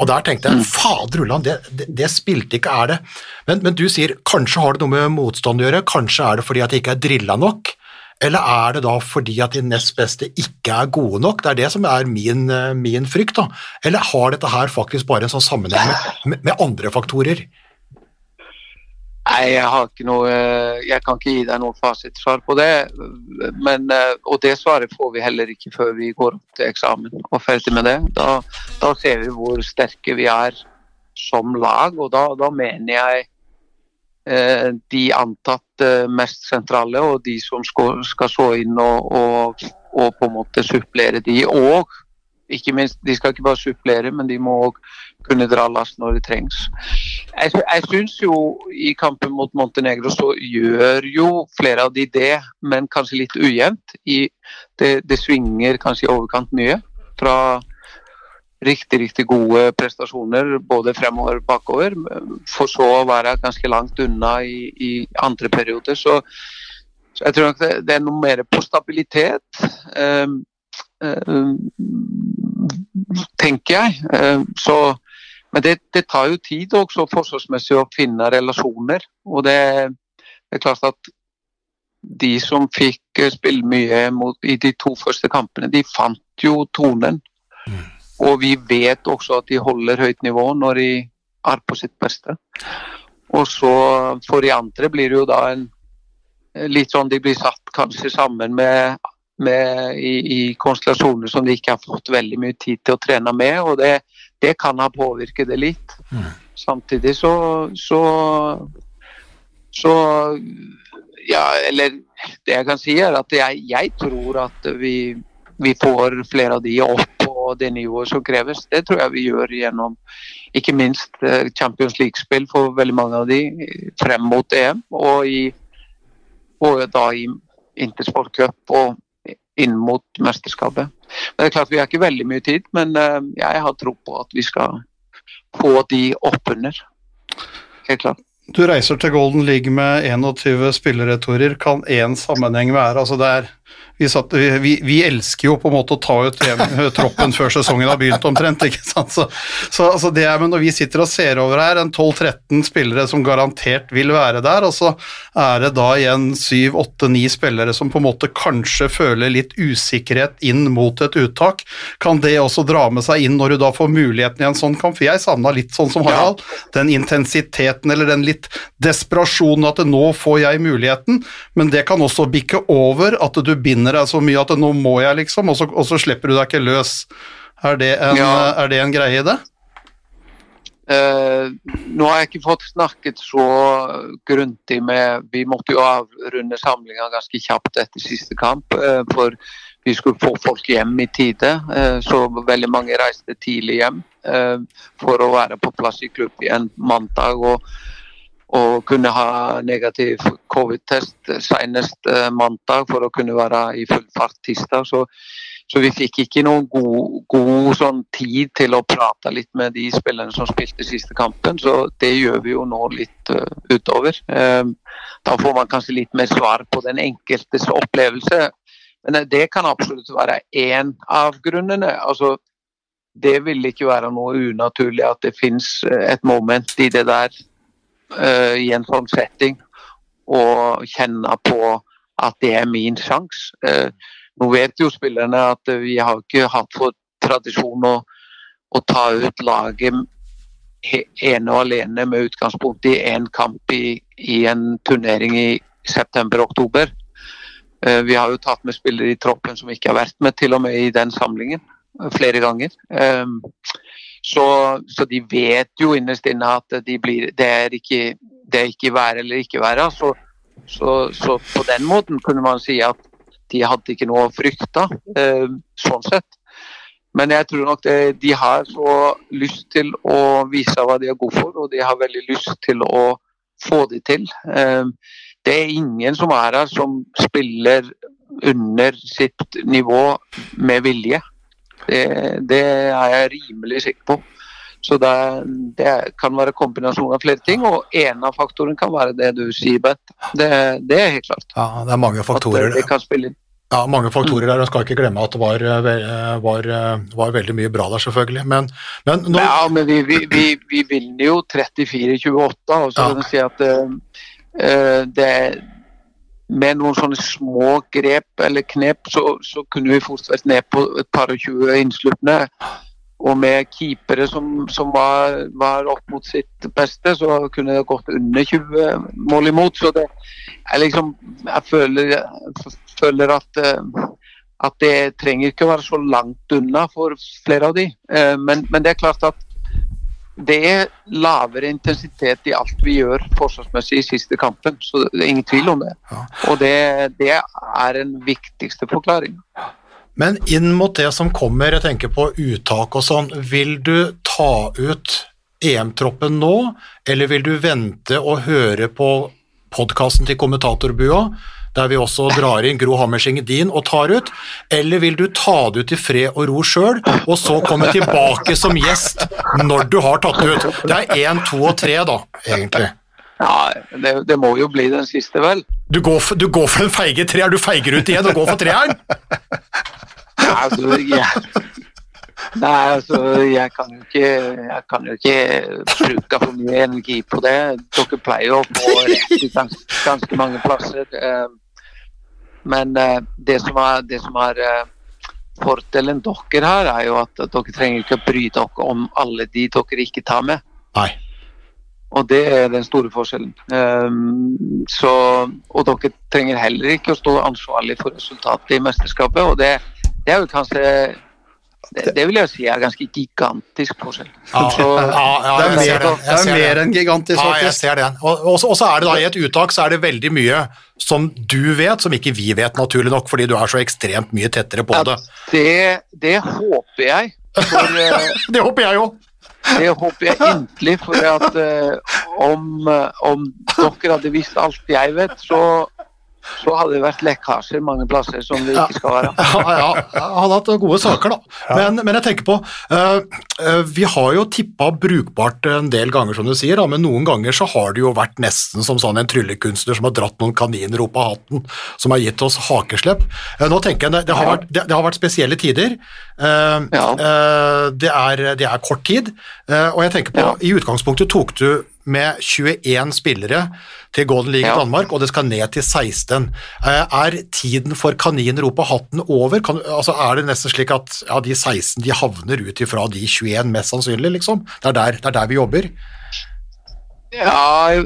Og der tenkte jeg fader ulland, det, det, det, spilte ikke, er det. Men, men, du sier kanskje har det noe med motstand å gjøre, kanskje er det fordi at jeg ikke er drilla nok. Eller er det da fordi at de nest beste ikke er gode nok? Det er det som er min, min frykt. da. Eller har dette her faktisk bare en sånn sammenheng med, med andre faktorer? Nei, jeg har ikke noe eh, Jeg kan ikke gi deg noe fasitsvar på det. Men, eh, og det svaret får vi heller ikke før vi går opp til eksamen og ferdig med det. Da, da ser vi hvor sterke vi er som lag, og da, da mener jeg eh, de antatt eh, mest sentrale og de som skal så inn og, og, og, på en måte supplere de. Og ikke minst, de skal ikke bare supplere, men de må òg kunne dra last når det trengs. Jeg, jeg syns jo i kampen mot Montenegro så gjør jo flere av de det, men kanskje litt ujevnt. I, det, det, svinger kanskje i overkant mye fra riktig, riktig gode prestasjoner både fremover og bakover, for så å være ganske langt unna i, i andre perioder. Så, så, jeg tror nok det, det, er noe mer på stabilitet. Eh, eh, tenker jeg. Eh, så men det, det, tar jo tid også forsvarsmessig å finne relasjoner. Og det, det, er klart at de som fikk spille mye mot, i de to første kampene, de fant jo tonen. Mm. Og vi vet også at de holder høyt nivå når de er på sitt beste. Og så for de andre blir det jo da en litt sånn de blir satt kanskje sammen med, med i, i, konstellasjoner som de ikke har fått veldig mye tid til å trene med. og det det kan ha påvirket det litt. Mm. Samtidig så, så, så Ja, eller det jeg kan si, er at jeg, jeg tror at vi, vi, får flere av de opp på det nivået som kreves. Det tror jeg vi gjør gjennom ikke minst eh, Champions League-spill for veldig mange av de frem mot EM, og, i, og da i Intersport Cup og inn mot mesterskapet. Men det er klart Vi har ikke veldig mye tid, men eh, jeg har tro på at vi skal få de oppunder. Helt klart. Du reiser til Golden League med 21 spilleretorer. Kan én sammenheng være altså det er vi, satt, vi, vi, elsker jo på en måte å ta ut troppen før sesongen har begynt, omtrent. ikke sant? Så, så altså det er, men Når vi sitter og ser over her, en 12-13 spillere som garantert vil være der, og så er det da igjen 7-8-9 spillere som på en måte kanskje føler litt usikkerhet inn mot et uttak, kan det også dra med seg inn når du da får muligheten i en sånn kamp? For jeg savna litt sånn som Harald, den intensiteten eller den litt desperasjonen at nå får jeg muligheten, men det kan også bikke over at du binder deg så mye at nå må jeg, liksom, og så, og så slipper du deg ikke løs. Er det en, ja. er det en greie i det? Uh, nå har jeg ikke fått snakket så grundig med Vi måtte jo avrunde samlinga ganske kjapt etter siste kamp. Uh, for vi skulle få folk hjem i tide. Uh, så veldig mange reiste tidlig hjem for å være på plass i klubb igjen mandag. og og kunne ha negativ covid-test senest eh, mandag for å kunne være i full fart tirsdag. Så, så vi fikk ikke noen god, god sånn tid til å prate litt med de spillerne som spilte siste kampen, så det gjør vi jo nå litt uh, utover. Um, da får man kanskje litt mer svar på den enkeltes opplevelse. Men det kan absolutt være én av grunnene. altså det vil ikke være noe unaturlig at det finnes et moment i det der uh, i en sånn setting og kjenne på at det er min sjanse. Eh, nå vet jo spillerne at vi har ikke hatt for tradisjon å, å ta ut laget ene og alene med utgangspunkt i én kamp i, i, en turnering i september-oktober. Eh, vi har jo tatt med spillere i troppen som ikke har vært med til og med i den samlingen flere ganger. Eh, så, så, de vet jo innerst inne at de blir, det, er ikke, det ikke være eller ikke være. Så, så, så, på den måten kunne man si at de hadde ikke noe å frykte, eh, sånn sett. Men jeg tror nok det, de har så lyst til å vise hva de er gode for, og de har veldig lyst til å få det til. Eh, det er ingen som er her som spiller under sitt nivå med vilje. Det, det er jeg rimelig sikker på. Så det, det, kan være kombinasjon av flere ting, og en av faktorene kan være det du sier, Bent. Det, det er helt klart. Ja, det er mange faktorer. At det kan spille inn. Ja, mange faktorer der. Jeg skal ikke glemme at det var, eh, var, eh, var veldig mye bra der, selvfølgelig. Men, men nå... Ja, men vi, vi, vi, vi vinner jo 34-28, og så kan du si at uh, det med noen sånne små grep eller knep, så, så kunne vi fort vært ned på et par og tjue innslupne. Og med keepere som, som var, var, opp mot sitt beste, så kunne det gått under 20 mål imot. Så det jeg liksom Jeg føler, jeg føler at, eh, at, det trenger ikke å være så langt unna for flere av de. Eh, men, men det er klart at det er lavere intensitet i alt vi gjør forsvarsmessig i siste kampen. Så det er ingen tvil om det. Og det, det er den viktigste forklaringen. Men inn mot det som kommer, jeg tenker på uttak og sånn, vil du ta ut EM-troppen nå, eller vil du vente og høre på podkasten til kommentatorbua, der vi også drar inn Gro Hammerseng din og tar ut, eller vil du ta det ut i fred og ro sjøl, og så komme tilbake som gjest når du har tatt det ut? Det er én, to og tre, da, egentlig. Ja, det, det, må jo bli den siste, vel. Du går for, du går for en feige treer, du feiger ut igjen og går for treeren? Altså, jeg, nei, altså, jeg kan jo ikke Jeg kan jo ikke bruke for mye energi på det. Dere pleier å få rett i ganske, mange plasser. Eh, men eh, det som er, det som er eh, fordelen dere har, er jo at dere trenger ikke å bry dere om alle de dere ikke tar med. Nei. Og det er den store forskjellen. Um, så, og dere trenger heller ikke å stå ansvarlig for resultatet i mesterskapet. og det det er jo kanskje det, det, vil jeg si er ganske gigantisk forskjell. Ja, så, ja, ja, det er mer, det er mer enn gigantisk, faktisk. Ja, jeg ser det. Og, så er det da i et uttak så er det veldig mye som du vet, som ikke vi vet, naturlig nok, fordi du er så ekstremt mye tettere på det. Det, det håper jeg. For, eh, det håper jeg òg. Det håper jeg inderlig, for at uh, om, uh, om dere hadde visst alt jeg vet, så så hadde det vært lekkasjer mange plasser som det ikke skal være. Ja, ja, ja hadde hatt gode saker, da. Men, men jeg tenker på uh, uh, Vi har jo tippa brukbart en del ganger, som du sier, da, men noen ganger så har det jo vært nesten som sånn en tryllekunstner som har dratt noen kaniner opp av hatten, som har gitt oss hakeslepp. Uh, nå tenker jeg det, det, har vært, det, det, har vært, spesielle tider. Det er, det, er, kort tid, og jeg tenker på I utgangspunktet tok du med 21 spillere til Golden League i Danmark, og det skal ned til 16. Eh, er tiden for kaniner opp av hatten over? Kan, altså er det nesten slik at ja, de 16 de havner ut ifra de 21, mest sannsynlig? liksom? Det er der, det er der vi jobber? Ja, jeg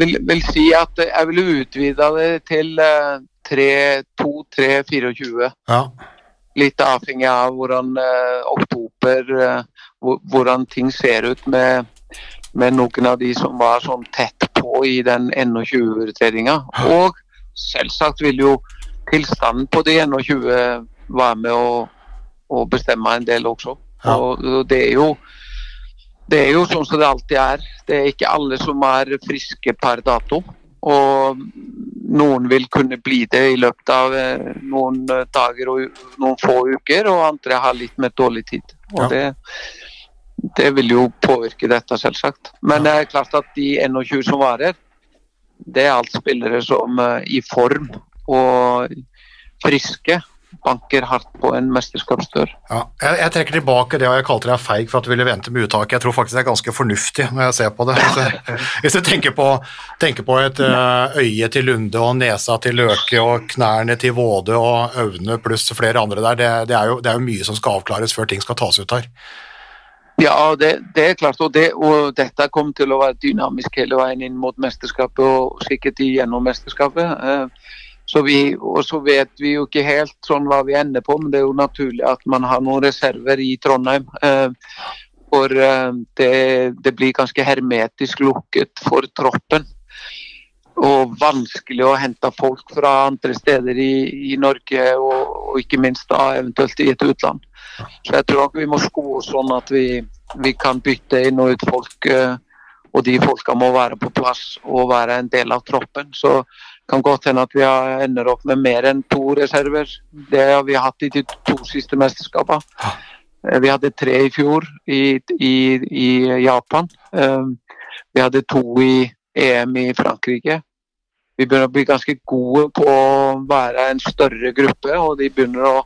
vil, vil, si at jeg ville utvida det til 2-3-24. Eh, ja. Litt avhengig av hvordan uh, oktober Hvordan ting ser ut med med noen av de som var sånn tett på i den NO20-vurderinga. Og selvsagt vil jo tilstanden på de NO20 være med å, å bestemme en del også. Og, det er jo det er jo sånn som det alltid er. Det er ikke alle som er friske per dato. Og noen vil kunne bli det i løpet av eh, noen dager og noen få uker, og andre har litt mer dårlig tid. Og ja. det, det vil jo påvirke dette, selvsagt. Men det er klart at de 21 som varer, det er alt spillere som er i form og friske banker hardt på en mesterskapsdør. Ja, jeg, jeg, trekker tilbake det og jeg kalte deg feig for at du ville vente med uttaket. Jeg tror faktisk det er ganske fornuftig når jeg ser på det. Hvis jeg, hvis jeg tenker, på, tenker, på, et eh, øye til Lunde og nesa til Løke og knærne til Våde og øvne pluss flere andre der, det, det, er jo, det er jo mye som skal avklares før ting skal tas ut her. Ja, det, det, er klart. Og, det, og, dette kommer til å være dynamisk hele veien inn mot mesterskapet og sikkert igjennom mesterskapet. Eh, så vi, og så vet vi jo ikke helt sånn hva vi ender på, men det er jo naturlig at man har noen reserver i Trondheim. Eh, for eh, det, det blir ganske hermetisk lukket for troppen. Og vanskelig å hente folk fra andre steder i, i Norge, og, og ikke minst da eventuelt i et utland. Så jeg tror vi må sko oss sånn at vi, vi, kan bytte inn og ut folk uh, og de folka må være på plass og være en del av troppen. Så kan godt hende at vi ender opp med mer enn to reserver. Det har vi hatt i de to siste mesterskapene. Eh, Vi hadde tre i fjor i, i, i Japan. Eh, Vi hadde to i EM i Frankrike. Vi begynner å bli ganske gode på å være en større gruppe, og de begynner å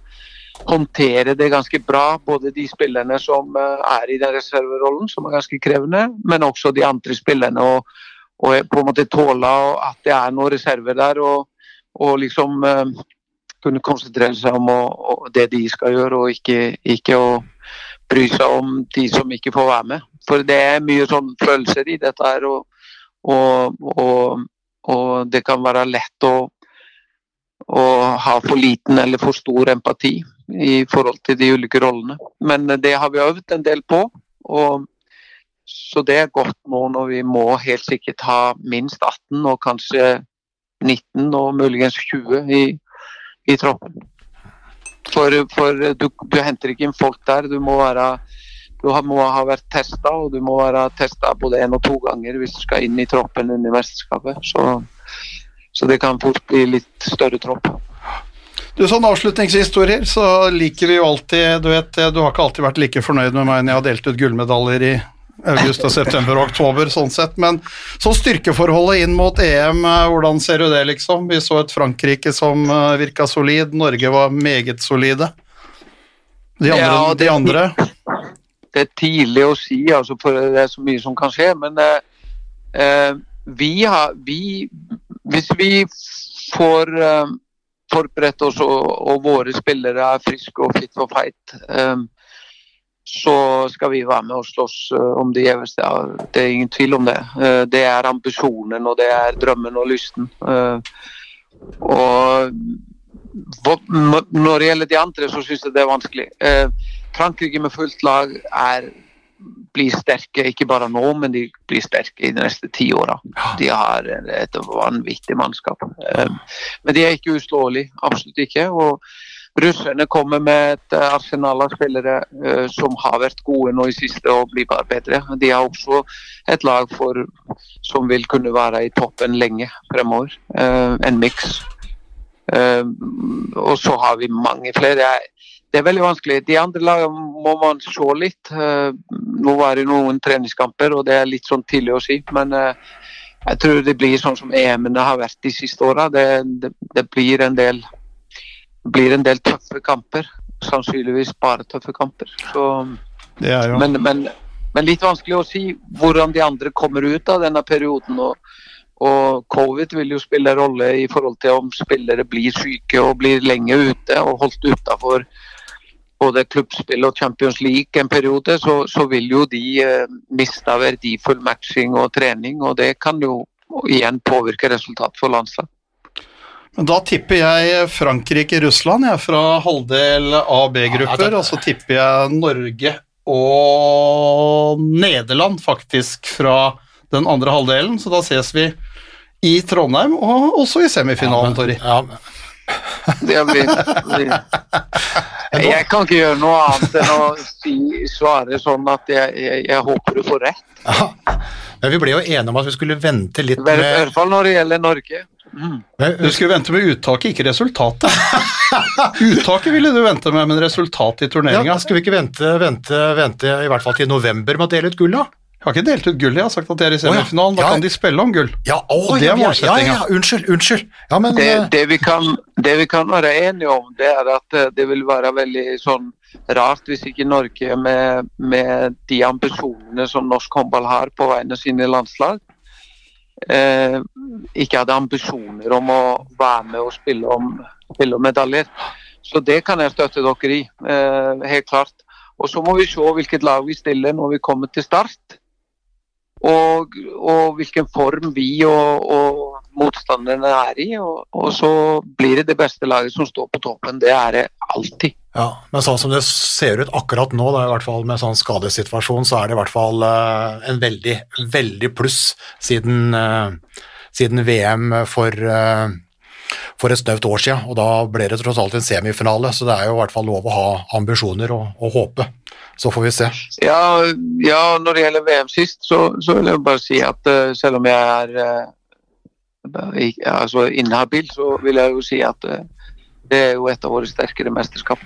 håndtere det ganske bra. Både de spillerne som eh, er i den reserverollen, som er ganske krevende, men også de andre spillerne. Og, og på en måte tåle at det er noen reserver der, og, og liksom uh, kunne konsentrere seg om å, å, det de skal gjøre, og ikke, ikke å bry seg om de som ikke får være med. For det er mye sånn følelser i dette her, og, og, og, det kan være lett å, å ha for liten eller for stor empati i forhold til de ulike rollene. Men det har vi øvd en del på. og så det er godt nå når vi må helt sikkert ha minst 18 og kanskje 19 og muligens 20 i, i troppen. For, for du, du henter ikke inn folk der. Du må være du må ha vært testa, og du må være testa både én og to ganger hvis du skal inn i troppen under mesterskapet. Så, så det kan fort bli litt større tropp. Du, sånn avslutningshistorier så liker vi jo alltid Du vet, du har ikke alltid vært like fornøyd med meg når jeg har delt ut gullmedaljer i august, og september og oktober, sånn sett, men så styrkeforholdet inn mot EM, eh, hvordan ser du det, liksom? Vi så et Frankrike som eh, virka solid, Norge var meget solide. De andre, Ja, det- de andre det er tidlig å si, altså, for det er så mye som kan skje. Men eh, eh, vi har vi, Hvis vi får eh, forberedt oss og, og våre spillere er friske og fit for fight, eh, så skal vi være med og slåss eh, om det gjeveste. Det er ingen tvil om det. Eh, det er ambisjonen og det er drømmen og lysten. Og når det gjelder de andre, så syns jeg det er vanskelig. Frankrike med fullt lag er, blir sterke, ikke bare nå, men de blir sterke i de neste ti åra. De har et vanvittig mannskap. Eh, Men de er ikke uslåelige, absolutt ikke. Og russerne kommer med et arsenal av spillere eh, som har vært gode nå i siste og blir bare bedre. De har også et lag for, som vil kunne være i toppen lenge fremover. Eh, En miks. Og så har vi mange flere. Jeg- Det er veldig vanskelig. De andre lagene må man se litt. Eh, nå var det noen treningskamper, og det er litt sånn tidlig å si. Men eh, jeg tror det blir sånn som EM-ene har vært de siste åra. Det, det, det blir en del blir en del tøffe kamper. Sannsynligvis bare tøffe kamper. Så, men, men, men litt vanskelig å si hvordan de andre kommer ut av denne perioden. og og covid vil jo spille en rolle i forhold til om spillere blir syke og blir lenge ute og holdt utafor både klubbspill og Champions League en periode, så, så vil jo de eh, miste verdifull matching og trening. Og det kan jo igjen påvirke resultatet for landslaget. Men da tipper jeg Frankrike-Russland, jeg, fra halvdel A- og B-grupper, Ja, og så tipper jeg Norge og Nederland faktisk fra den andre halvdelen, så da ses vi i Trondheim og også i semifinalen, Tori. Ja, Det blir, blir. Jeg kan ikke gjøre noe annet enn å si, svare sånn at jeg, jeg, jeg håper du får rett. ja. Men vi ble jo enige om at vi skulle vente litt I hvert i hvert fall når det gjelder Norge. Mm. Du skulle vente med uttaket, ikke resultatet. Uttaket ville du vente med, men resultatet i ja, Skulle Skal vi ikke vente, vente, vente i hvert fall til november med å dele ut gull, da? Jeg har ikke delt ut gull, jeg har sagt at de er i semifinalen. Da Ja. kan de spille om gull. Ja, å, Og det er ja, ja, ja, målsettinga. ja, unnskyld, unnskyld. Ja, men Det, eh, det, vi kan, det vi kan være enige om, det er at eh, det vil være veldig sånn rart hvis ikke Norge med, med de ambisjonene som norsk håndball har på vegne av sine landslag, eh, ikke hadde ambisjoner om å være med og spille om, spille om medaljer. Så det kan jeg støtte dere i, eh, helt klart. Og så må vi se hvilket lag vi stiller når vi kommer til start. Og, og hvilken form vi og, og motstanderne er i. Og, og så blir det det beste laget som står på toppen. Det er det alltid. Ja, men sånn som det ser ut akkurat nå, da, i hvert fall med sånn skadesituasjon, så er det i hvert fall uh, en veldig, veldig pluss siden, uh, siden VM for, eh, for et snaut år siden, og da ble det tross alt en semifinale, så det er jo i hvert fall lov å ha ambisjoner og, og håpe. Så får vi se. Ja, ja, når det gjelder VM sist, så, så vil jeg bare si at uh, selv om jeg er uh, altså inhabil, så vil jeg jo si at uh, det er jo et av våre sterkere mesterskap.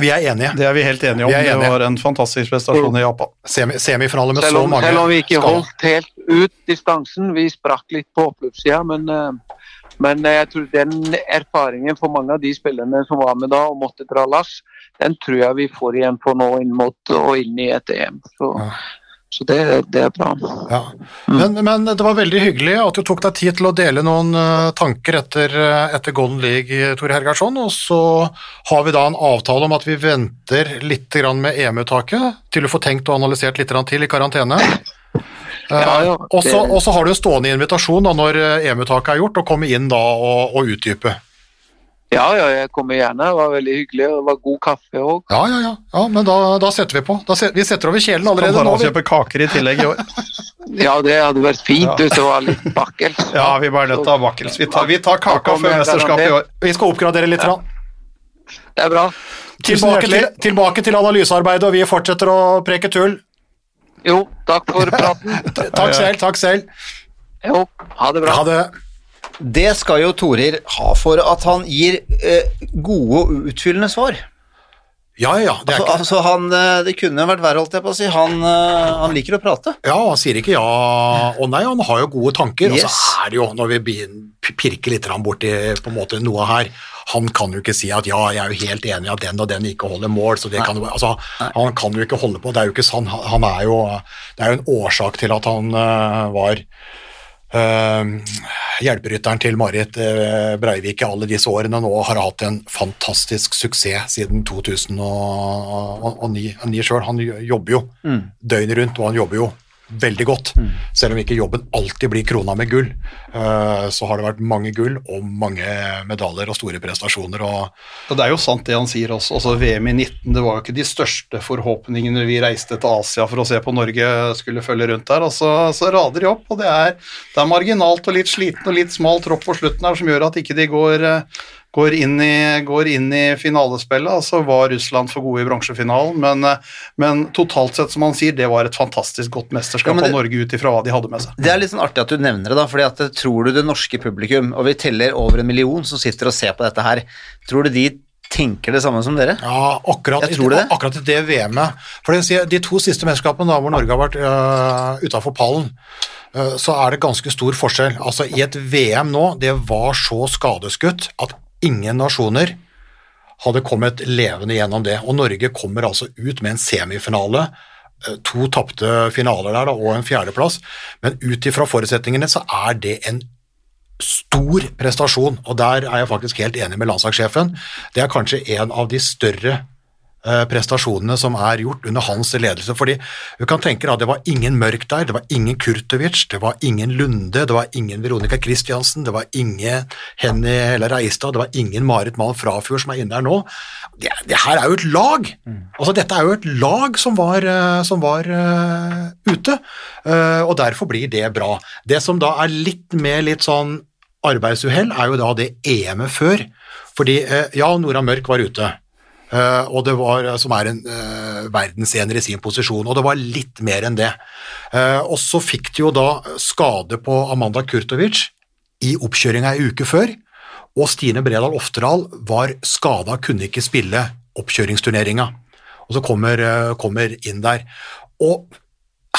Vi er enige. Det er vi helt enige om. Vi er Det var en fantastisk prestasjon i Japan. Semi, semifinale med Selv så om, mange selv om vi ikke holdt helt ut distansen, vi sprakk litt på oppløpssida, men, eh, men jeg tror den erfaringen for mange av de spillerne som var med da og måtte dra lass, den tror jeg vi får igjen for nå inn mot og inn i et EM. Så, Ja. så det, det er bra. Ja. Men, men det var veldig hyggelig at du tok deg tid til å dele noen eh, tanker etter, eh, etter Golden League, Tore Hergardsson. Og så har vi da en avtale om at vi venter litt grann med EM-uttaket til du får tenkt og analysert litt grann til i karantene. Ja, ja, og så- det- og så har du stående invitasjon da, når eh, EM-uttaket er gjort, å komme inn da og, og utdype. Ja, ja, jeg kommer gjerne. Det var veldig hyggelig. Det var god kaffe òg. Ja, ja, ja, ja men da, da setter vi på. Da set, vi setter over kjelen allerede nå. Harald vi. kjøpe kaker i tillegg i år? Ja, det hadde vært fint Ja. hvis det var litt bakkels. Ja, vi bare nødt til å ha bakkels. Vi tar, vi tar kaka før mesterskapet i år. Vi skal oppgradere litt. Ja. Det er bra. Tilbake til, tilbake til analysearbeidet, og vi fortsetter å preke tull. Jo, takk for praten. Takk selv, takk selv. Jo, ha det bra. Ha det. Det skal jo Torir ha for at han gir eh, gode og utfyllende svar. Ja, ja, det er Altså, ikke altså han, eh, det kunne vært verre, holdt jeg på å si. Han, eh, han liker å prate. Ja, han sier ikke ja og nei, han har jo gode tanker. Og så er det jo, når vi pirker litt borti på en måte noe her, han kan jo ikke si at ja, jeg er jo helt enig at den og den ikke holder mål, så det kan altså, Han kan jo ikke holde på, det er jo ikke sånn. Han han er jo Det er jo en årsak til at han uh, var hjelperytteren til Marit uh, Breivik i alle disse årene nå har hatt en fantastisk suksess siden 2009 sjøl. Han jobber jo døgnet rundt, og han jobber jo veldig godt. Selv om ikke jobben alltid blir krona med gull, eh, så har det vært mange gull og mange medaljer og store prestasjoner. og Og det er jo sant det han sier også. Altså VM i 19, det var jo ikke de største forhåpningene vi reiste til Asia for å se på Norge skulle følge rundt der, og så, så rader de opp, og det er, det er marginalt og litt sliten og litt smal tropp på slutten her som gjør at ikke de går, eh, går, inn, i, går inn i finalespillet. Altså var Russland for gode i bronsefinalen, men, eh, men totalt sett, som han sier, det var et fantastisk godt mesterskap Ja, av Norge ut ifra hva de hadde med seg. Det er litt sånn artig at du nevner det, da, fordi at tror du det norske publikum, og vi teller over en million som sitter og ser på dette her, tror du de tenker det samme som dere? Ja, akkurat, i, det. akkurat i det VM-et. For det si, De to siste mesterskapene da, hvor Norge har vært uh, utafor pallen, så er det ganske stor forskjell. Altså I et VM nå, det var så skadeskutt at ingen nasjoner hadde kommet levende gjennom det. Og Norge kommer altså ut med en semifinale. øh, To tapte finaler der da, og en fjerdeplass, men ut ifra forutsetningene så er det en stor prestasjon, og der er jeg faktisk helt enig med landslagssjefen. Det er kanskje en av de større eh, prestasjonene som er gjort under hans ledelse. fordi du kan tenke deg at Det var ingen Mørk der, det var ingen Kurtovic, det var ingen Lunde, det var ingen Veronica Christiansen, det var ingen Henny eller Reistad, det var ingen Marit Malm Frafjord som er inne her nå. Det, det her er jo et lag! Altså Dette er jo et lag som var, eh, som var uh, ute, uh, og derfor blir det bra. Det som da er litt med litt sånn arbeidsuhell, er jo da det EM-et før. Fordi uh, ja, Nora Mørk var ute. Eh, og det var, som er en uh, verdensener i sin posisjon, og det var litt mer enn det. Eh, og så fikk de jo da skade på Amanda Kurtovic i oppkjøringa ei uke før, og Stine Bredal Oftedal var skada, kunne ikke spille oppkjøringsturneringa. Og så kommer, eh, kommer inn der. Og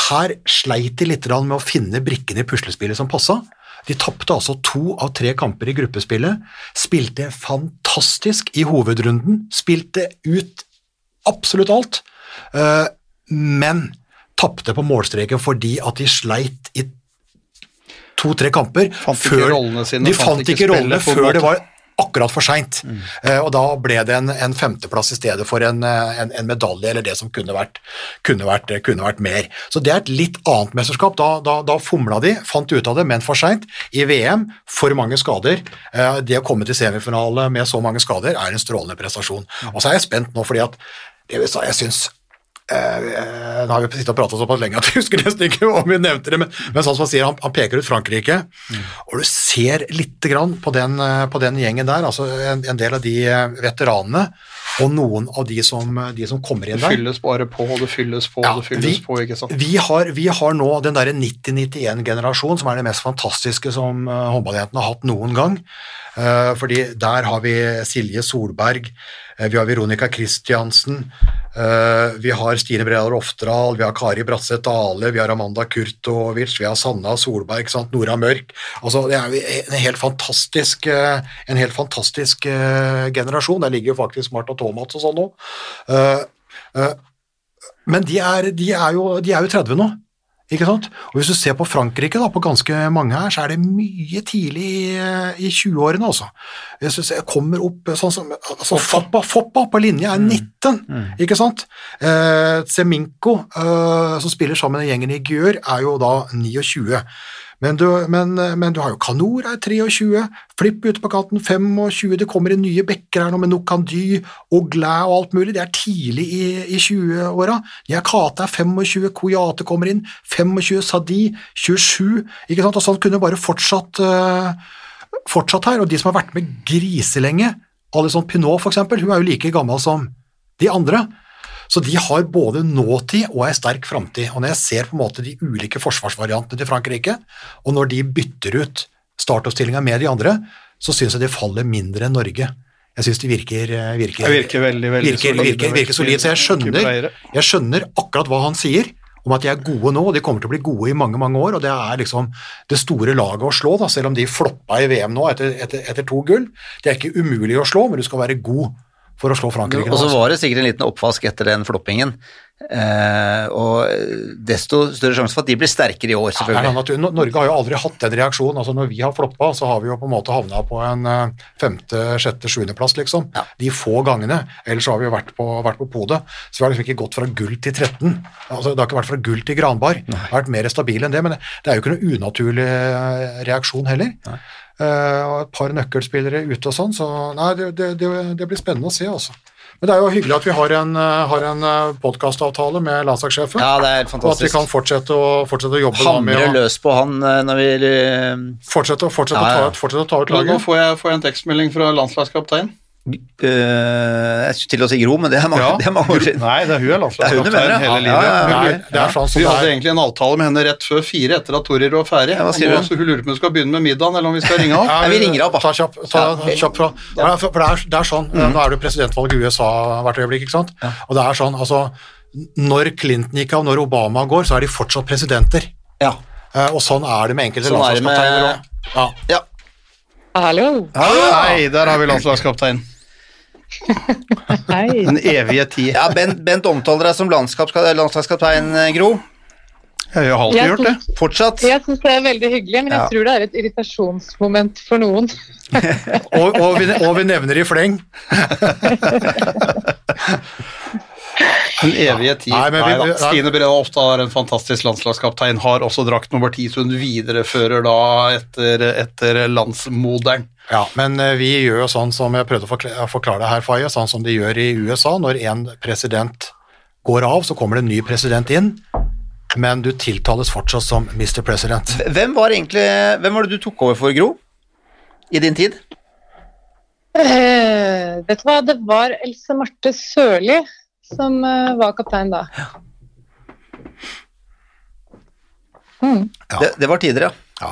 her sleit de litt med å finne brikkene i puslespillet som passa. De tapte altså to av tre kamper i gruppespillet, spilte fantastisk i hovedrunden, spilte ut absolutt alt, eh, men tapte på målstreken fordi at de sleit i to-tre kamper. Fant sine, De fant ikke rollene før det var akkurat for seint. og da ble det en, en femteplass i stedet for en, eh, en, en medalje, eller det som kunne vært, kunne, vært, kunne vært mer. Så det er et litt annet mesterskap. Da, da, da fomla de, fant ut av det, men for seint. I VM, for mange skader. Eh, det å komme til semifinale med så mange skader er en strålende prestasjon. Og så er jeg spent nå, fordi at jeg syns eh, Nå har vi sittet og pratet såpass lenge at jeg husker nesten ikke om vi nevnte det, men, men sånn som han sier, han, han peker ut Frankrike, og du ser lite grann på den, eh, på den gjengen der, altså en, en del av de eh, veteranene, og noen av de som, de som kommer inn der. Det fylles bare på, det fylles på, Ja, det fylles vi- på, ikke sant. Vi har, vi har nå den derre 90-91-generasjonen som er det mest fantastiske som håndballjentene har hatt noen gang. Eh, fordi der har vi Silje Solberg, eh, vi har Veronica Christiansen, eh, vi har Stine Bredal Oftedal, vi har Kari Bratseth Dale, vi har Amanda Kurtovic, vi har Sanna Solberg? Nora Mørk. Altså, det er en helt fantastisk, eh, en helt fantastisk eh, generasjon. Der ligger jo faktisk Martha Thomas og sånn nå. Eh, eh, men de er, de, er jo, de er jo 30 nå, ikke sant? Og hvis du ser på Frankrike, da, på ganske mange her, så er det mye tidlig i, i 20-årene, altså. Hvis du ser, kommer opp sånn som altså, Foppa, Foppa på linje er 19, ikke sant? Eh, Seminko, eh, som spiller sammen med gjengen i Gjør, er jo da 29. Men du, men, men du har jo Kanor er 23, Flipp ute på kanten 25, det kommer inn nye bekker her nå med Nokandy og Glæ og alt mulig, det er tidlig i, i 20-åra. Niakate er 25, Koyate kommer inn, 25, Sadi 27, ikke sant, og sånn kunne bare fortsatt, uh, fortsatt her, og de som har vært med griselenge, Alison Pinot eksempel, hun er jo like gammel som de andre, så de har både nåtid og ei sterk framtid. Og når jeg ser på en måte de ulike forsvarsvariantene til Frankrike, og når de bytter ut startoppstillinga med de andre, så syns jeg de faller mindre enn Norge. Jeg syns de virker, virker, Det virker veldig, veldig virker, solid, virker, virker solid. Så jeg skjønner, jeg skjønner akkurat hva han sier om at de er gode nå, og de kommer til å bli gode i mange mange år. og Det er liksom det store laget å slå, da, selv om de floppa i VM nå etter, etter, etter to gull. Det er ikke umulig å slå, men du skal være god for å slå Frankrike. Og så altså. var det sikkert en liten oppvask etter den floppingen. Eh, og desto større sjanse for at de blir sterkere i år, Ja, selvfølgelig. naturlig. Norge har jo aldri hatt den reaksjonen. altså Når vi har floppa, så har vi jo på en måte havna på en eh, femte, sjette, sjuendeplass, liksom. De få gangene. Ellers har vi jo vært på, vært på podet. Så vi har liksom ikke gått fra gull til 13. Altså, det har ikke vært fra gull til Granbar. Det har vært mer stabil enn det, men det, er jo ikke noen unaturlig eh, reaksjon heller. Eh, og et par nøkkelspillere ute og sånn, så nei, det, det, det, blir spennende å se, altså. Men det er jo hyggelig at vi har en, eh, har en podkastavtale med landslagssjefen. Ja, det er helt Og at vi kan fortsette å, fortsette å jobbe Hamre med Hamre å løs på han eh, når vi eh, fortsette, fortsette, Ja, ja. Å ta ut, fortsette å ta ut Nå får jeg, får jeg en tekstmelding fra landslagskaptein. Eh, Jeg skulle til å si Gro, men det er mange, det er mange år siden. Nei, det er hun du landslagskaptein hele livet. ja, ja. Er, det er sånn som Vi det hadde egentlig en avtale med henne rett før fire, etter at Torir var ferdig. Ja, nå, hun? så hun lurer på om hun skal begynne med middagen, eller om vi skal ringe opp. Ja, Nei, vi ringer opp. Ta kjapp, ta, kjapp fra. Ja, For for det er, det er sånn, Nå er det presidentvalg i USA hvert øyeblikk, ikke sant? Og det er sånn, altså Når Clinton gikk av, når Obama går, så er de fortsatt presidenter. Ja. Uh, Og sånn er det med enkelte Sånn er landslagskapteiner òg. Ja. ja. Hallo. Hei, der har vi landslagskaptein. Hei. Den evige tid. ja Bent, Bent omtaler deg som landslagskaptein, eh, Gro. Jeg har alltid Jeg gjort det. Fortsatt. Jeg syns det er veldig hyggelig, men jeg tror det er et irritasjonsmoment for noen. Og, og, vi, og vi nevner i fleng. Den evige tid. Nei, men vi- Neida. Stine Bredal Oftad er en fantastisk landslagskaptein, har også drakt nummer ti, så hun viderefører da etter, etter landsmoderen. Ja, men eh, vi gjør jo sånn som jeg prøvde å forklare, å forklare det her, Faye, sånn som de gjør i USA. Når en president går av, så kommer det en ny president inn, men du tiltales fortsatt som Mr. President. Hvem var egentlig Hvem var det du tok over for, Gro? I din tid? Eh, vet du hva, det var Else Marte Sørli som eh, var kaptein da. Mm. Ja. Det, det var tider, ja. Ja,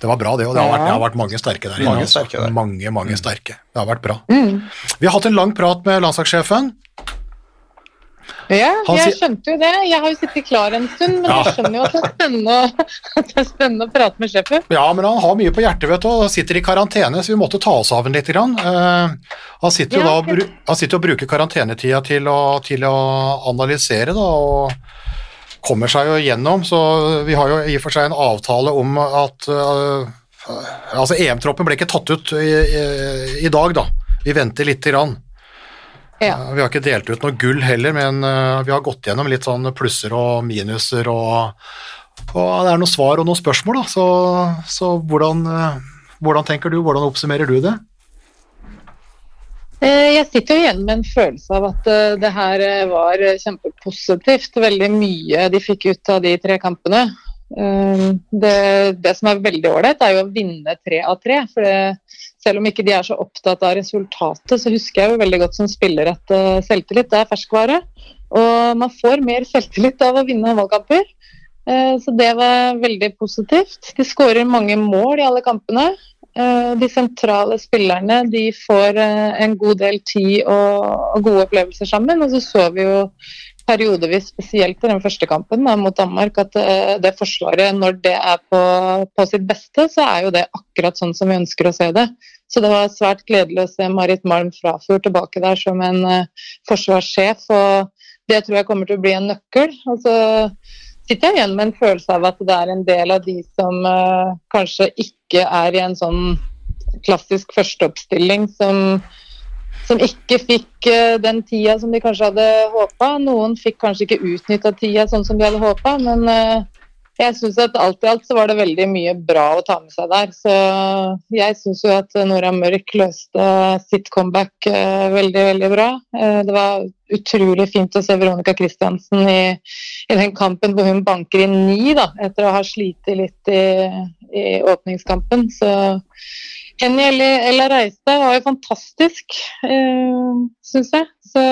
det var bra det, og det har vært, det har vært mange sterke der. inne, Mange altså. sterke der. Mange, mange sterke. Det har vært bra. Mm. Vi har hatt en lang prat med landslagssjefen. Ja, jeg skjønte jo det. Jeg har jo sittet klar en stund, men Ja. jeg skjønner jo at det at det er spennende å prate med sjefen. Ja, men han har mye på hjertet, vet du, og sitter i karantene, så vi måtte ta oss av ham litt. Grann. Eh, han, sitter jo Ja, da, og bru- han sitter og bruker karantenetida til å, til å analysere, da, og kommer seg jo gjennom, så vi har jo i og for seg en avtale om at uh, Altså, EM-troppen ble ikke tatt ut i, i, i dag, da. Vi venter lite grann. Ja. Vi har ikke delt ut noe gull heller, men eh, vi har gått gjennom litt sånn plusser og minuser og, og det er noen svar og noen spørsmål, da. Så, så hvordan, eh, hvordan tenker du, hvordan oppsummerer du det? Eh, Jeg sitter jo igjen med en følelse av at det her var kjempepositivt. Veldig mye de fikk ut av de tre kampene. Det, det som er veldig ålreit, er jo å vinne tre av tre. For det, selv om ikke de er så opptatt av resultatet, så husker jeg jo veldig godt som spiller at eh, selvtillit det er ferskvare. Og man får mer selvtillit av å vinne håndballkamper. Eh, Så det var veldig positivt. De skårer mange mål i alle kampene. Eh, De sentrale spillerne de får en god del tid og gode opplevelser sammen. Og så så vi jo periodevis, spesielt i den første kampen mot Danmark, at eh, det forsvaret, når det er på, på sitt beste, så er jo det akkurat sånn som vi ønsker å se det. Så det var svært gledelig å se Marit Malm Frafjord tilbake der som en eh, forsvarssjef. og det tror jeg kommer til å bli en nøkkel. Og så sitter jeg igjen med en følelse av at det er en del av de som eh, kanskje ikke er i en sånn klassisk førsteoppstilling, som, som ikke fikk eh, den tida som de kanskje hadde håpa. Noen fikk kanskje ikke utnytta tida sånn som de hadde håpa, men eh, jeg syns at alt i alt så var det veldig mye bra å ta med seg der. Så jeg syns jo at Nora Mørk løste sitt comeback eh, veldig, veldig bra. Det var utrolig fint å se Veronica Christiansen i, i den kampen hvor hun banker inn ni, da, etter å ha slitt litt i, i åpningskampen. Så Henny eller, eller Reiste var jo fantastisk, eh, syns jeg. Så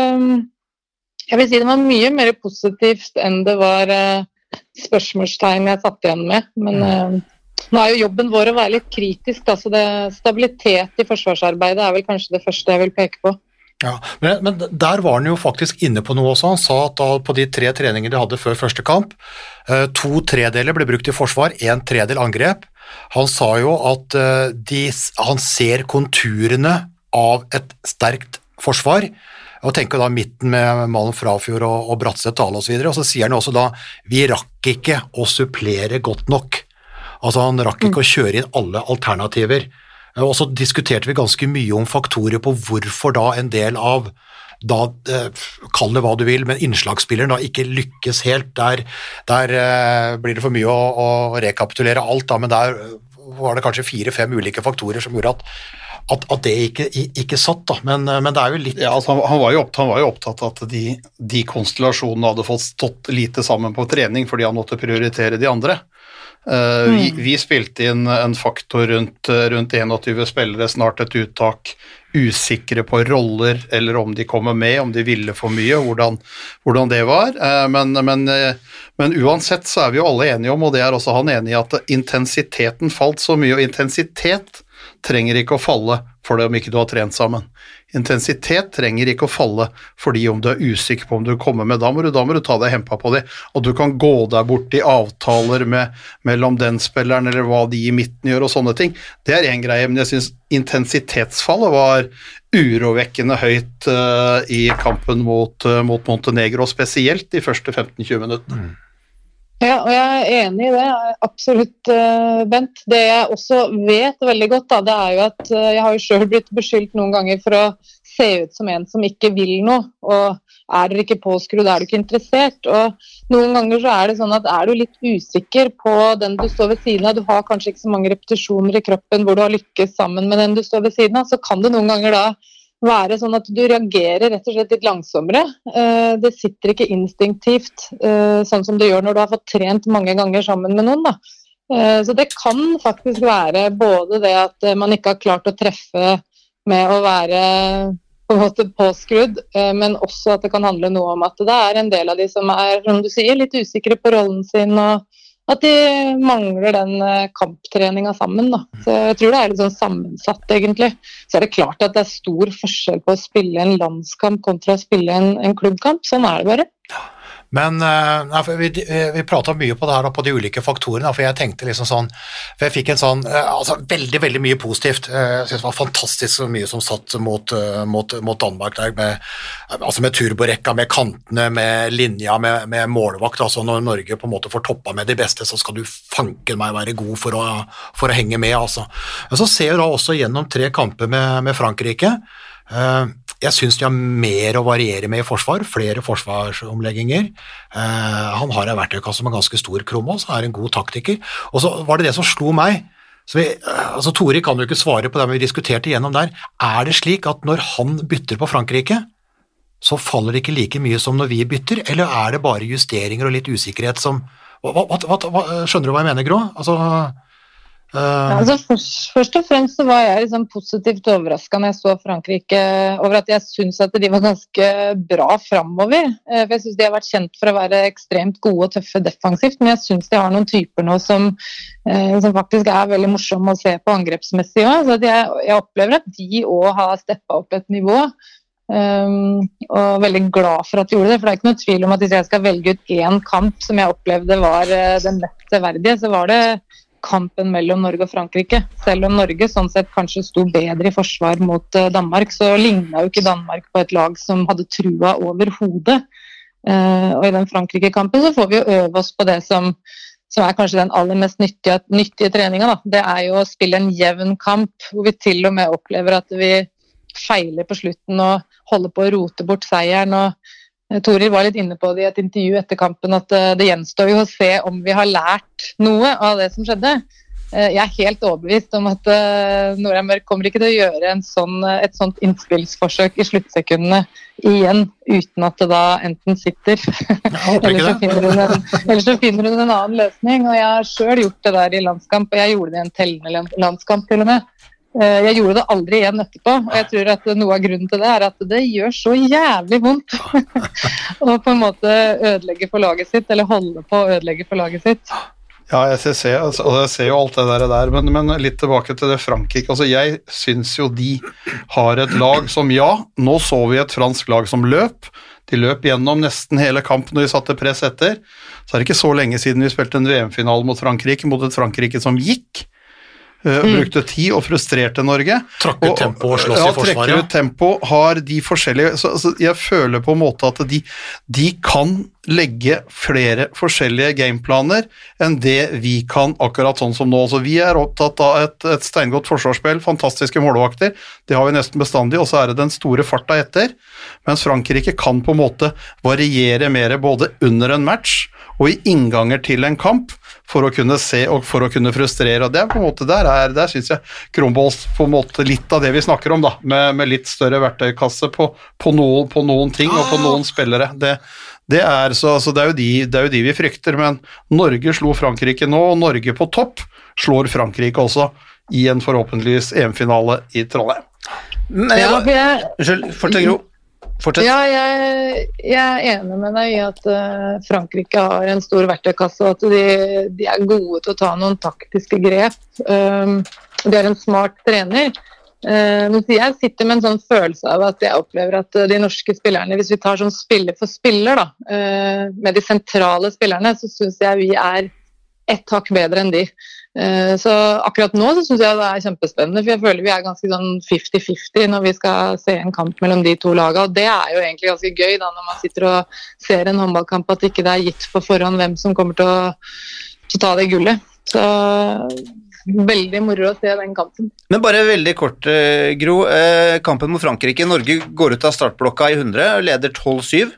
jeg vil si det var mye mer positivt enn det var eh, spørsmålstegn jeg satt igjen med. Men eh, nå er jo jobben vår å være litt kritisk. Altså det, stabilitet i forsvarsarbeidet er vel kanskje det første jeg vil peke på. Ja, men, men der var han jo faktisk inne på noe også. Han sa at da på de tre treningene de hadde før første kamp, eh, to tredeler ble brukt i forsvar, en tredel angrep. Han sa jo at eh, de, han ser konturene av et sterkt forsvar, og tenker da midten med Malen Frafjord og, og Bratseth Dale osv. Og så sier han også da vi rakk ikke å supplere godt nok. Altså Han rakk ikke å kjøre inn alle alternativer. Eh, Og så diskuterte vi ganske mye om faktorer på hvorfor da en del av da, eh, Kall det hva du vil, men innslagsspilleren da ikke lykkes helt. Der, der eh, blir det for mye å, å rekapitulere alt, da, men der var det kanskje fire-fem ulike faktorer som gjorde at, at, at det ikke, ikke satt. da, men, men det er jo litt Ja, altså, han, var jo opptatt, han var jo opptatt av at de, de konstellasjonene hadde fått stått lite sammen på trening fordi han måtte prioritere de andre. Eh, vi, vi spilte inn en faktor rundt, rundt 21 spillere, snart et uttak, usikre på roller eller om de kommer med, om de ville for mye, hvordan, hvordan det var. Eh, men, men, eh, men uansett så er vi jo alle enige om, og det er også han enig i, at intensiteten falt så mye, og intensitet trenger ikke å falle for det om ikke du har trent sammen. Intensitet trenger ikke å falle fordi om du er usikker på om du kommer med, da må du, da må du ta deg hempa på det. Og du kan gå deg bort i avtaler med, mellom den spilleren eller hva de i midten gjør og sånne ting. Det er én greie, men jeg syns intensitetsfallet var urovekkende høyt uh, i kampen mot, uh, mot Montenegro, spesielt de første 15-20 minuttene. Ja, og jeg er enig i det. Absolutt, eh, Bent. Det jeg også vet veldig godt, da, det er jo at eh, jeg har jo sjøl blitt beskyldt noen ganger for å se ut som en som ikke vil noe. Og er dere ikke påskrudd, er du ikke interessert. Og noen ganger så er det sånn at er du litt usikker på den du står ved siden av, du har kanskje ikke så mange repetisjoner i kroppen hvor du har lykkes sammen med den du står ved siden av, så kan det noen ganger da være sånn at du reagerer rett og slett litt langsommere. Eh, Det sitter ikke instinktivt eh, sånn som det gjør når du har fått trent mange ganger sammen med noen. Da. Eh, Så det kan faktisk være både det at man ikke har klart å treffe med å være på en måte påskrudd, men også at det kan handle noe om at det er en del av de som er som du sier, litt usikre på rollen sin, og at de mangler den eh, kamptreninga sammen. Da. Så jeg tror det er litt sånn sammensatt, egentlig. Så er det klart at det er stor forskjell på å spille en landskamp kontra å spille en, en klubbkamp. Sånn er det bare. Men eh, vi, vi prata mye på det her da, på de ulike faktorene, for jeg tenkte liksom sånn For jeg fikk en sånn eh, altså Veldig, veldig mye positivt. Eh, Jeg synes det var fantastisk så mye som satt mot, eh, mot, mot Danmark der, med, altså med turborekka, med kantene, med linja, med, med målvakt. altså Når Norge på en måte får toppa med de beste, så skal du fanken meg være god for å, for å henge med, altså. Men så ser du da også gjennom tre kamper med, med Frankrike. Eh, Jeg syns de har mer å variere med i forsvar, flere forsvarsomlegginger. Eh, han har en verktøykasse med ganske stor krom også, er en god taktiker. Og så var det det som slo meg. Vi, altså Tore kan jo ikke svare på det vi diskuterte igjennom der. Er det slik at når han bytter på Frankrike, så faller det ikke like mye som når vi bytter, eller er det bare justeringer og litt usikkerhet som hva, hva, hva, Skjønner du hva jeg mener, Grå? Altså, Ja, altså først, først og fremst så var jeg liksom positivt overraska når jeg så Frankrike, over at jeg syns at de var ganske bra framover. Eh, For jeg syns de har vært kjent for å være ekstremt gode og tøffe defensivt, men jeg syns de har noen typer nå som, eh, som faktisk er veldig morsomme å se på angrepsmessig òg. Så jeg, jeg opplever at de òg har steppa opp et nivå. Um, og veldig glad for at de gjorde det. For det er ikke noe tvil om at hvis jeg skal velge ut én kamp som jeg opplevde var den mest verdige, så var det kampen mellom Norge og Frankrike. Selv om Norge sånn sett kanskje sto bedre i forsvar mot eh, Danmark, så ligna jo ikke Danmark på et lag som hadde trua overhodet. Eh, og i den Frankrike-kampen så får vi jo øve oss på det som, som er kanskje den aller mest nyttige, nyttige treninga. Det er jo å spille en jevn kamp, hvor vi til og med opplever at vi feiler på slutten og holder på å rote bort seieren. og Toril var litt inne på det i et intervju etter kampen at eh, det gjenstår jo å se om vi har lært noe av det som skjedde. Eh, Jeg er helt overbevist om at eh, Nora Mørk kommer ikke til å gjøre en sånn, eh, et sånt innspillsforsøk i sluttsekundene igjen uten at det da enten sitter eller, så en, eller så finner hun en annen løsning. Og jeg har sjøl gjort det der i landskamp, og jeg gjorde det i en tellende landskamp til og med. Eh, Jeg gjorde det aldri igjen etterpå, og jeg tror at noe av grunnen til det er at det gjør så jævlig vondt å på en måte ødelegge for laget sitt, eller holde på å ødelegge for laget sitt. Ja, jeg ser, altså, og jeg ser jo alt det der, der men, men litt tilbake til det Frankrike. Altså, jeg syns jo de har et lag som ja, nå så vi et fransk lag som løp. De løp gjennom nesten hele kampen når de satte press etter. Så er det ikke så lenge siden vi spilte en VM-finale mot Frankrike, mot et Frankrike som gikk. Eh, Brukte tid og frustrerte Norge. Trakk ut tempo og slåss ja, i forsvaret. trekker ut tempo, har de forskjellige så, så Jeg føler på en måte at de, de kan legge flere forskjellige gameplaner enn det vi kan akkurat sånn som nå. Så vi er opptatt av et, et steingodt forsvarsspill, fantastiske målvakter, det har vi nesten bestandig, og så er det den store farta etter. Mens Frankrike kan på en måte variere mer både under en match og i innganger til en kamp for å kunne se og for å kunne frustrere. og det er på en måte Der, er- der syns jeg Kronbolls på en måte litt av det vi snakker om, da, med, med litt større verktøykasse på, på, noen, på noen ting og på noen spillere. Det, det, er, så, altså, det, er jo de, det er jo de vi frykter, men Norge slo Frankrike nå, og Norge på topp slår Frankrike også i en forhåpentligvis EM-finale i Trondheim. Men jeg, Ja, jeg, Unnskyld, fortsett, Gro. Fortsett. Ja, jeg, jeg er enig med deg i at uh, Frankrike har en stor verktøykasse, og at de, de er gode til å ta noen taktiske grep. Um, de er en smart trener. Men jeg sitter med en sånn følelse av at jeg opplever at eh, de norske spillerne, hvis vi tar sånn spiller for spiller, da, eh, med de sentrale spillerne, så syns jeg vi er ett hakk bedre enn de. Eh, Så akkurat nå så syns jeg det er kjempespennende, for jeg føler vi er ganske sånn 50-50 når vi skal se en kamp mellom de to lagene. Og det er jo egentlig ganske gøy da når man sitter og ser en håndballkamp at ikke det er gitt på forhånd hvem som kommer til å, til å ta det gullet. Så veldig moro å se den kampen. Men bare veldig kort, eh, Gro. Eh, kampen mot Frankrike. Norge går ut av startblokka i 100 og leder 12-7.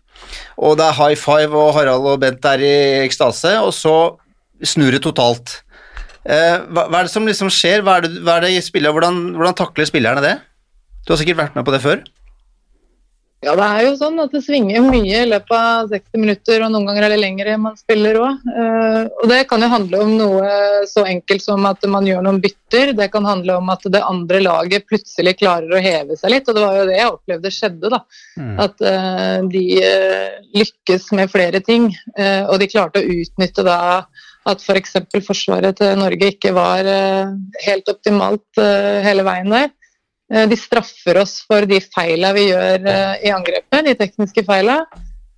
Og det er high five, og Harald og Bent er i ekstase, og så snur det totalt. Eh, hva, er det som liksom skjer? Hva er det, hva er det i? Hvordan, hvordan takler spillerne det? Du har sikkert vært med på det før? Ja, det er jo sånn at det svinger mye i løpet av 60 minutter, og noen ganger er det lengre man spiller òg. og det kan jo handle om noe så enkelt som at man gjør noen bytter. Det kan handle om at det andre laget plutselig klarer å heve seg litt, og det var jo det jeg opplevde skjedde. da. At eh, de eh, lykkes med flere ting, eh, og de klarte å utnytte da at f.eks. For forsvaret til Norge ikke var eh, helt optimalt eh, hele veien der. Eh, De straffer oss for de feila vi gjør eh, i angrepet, de tekniske feila.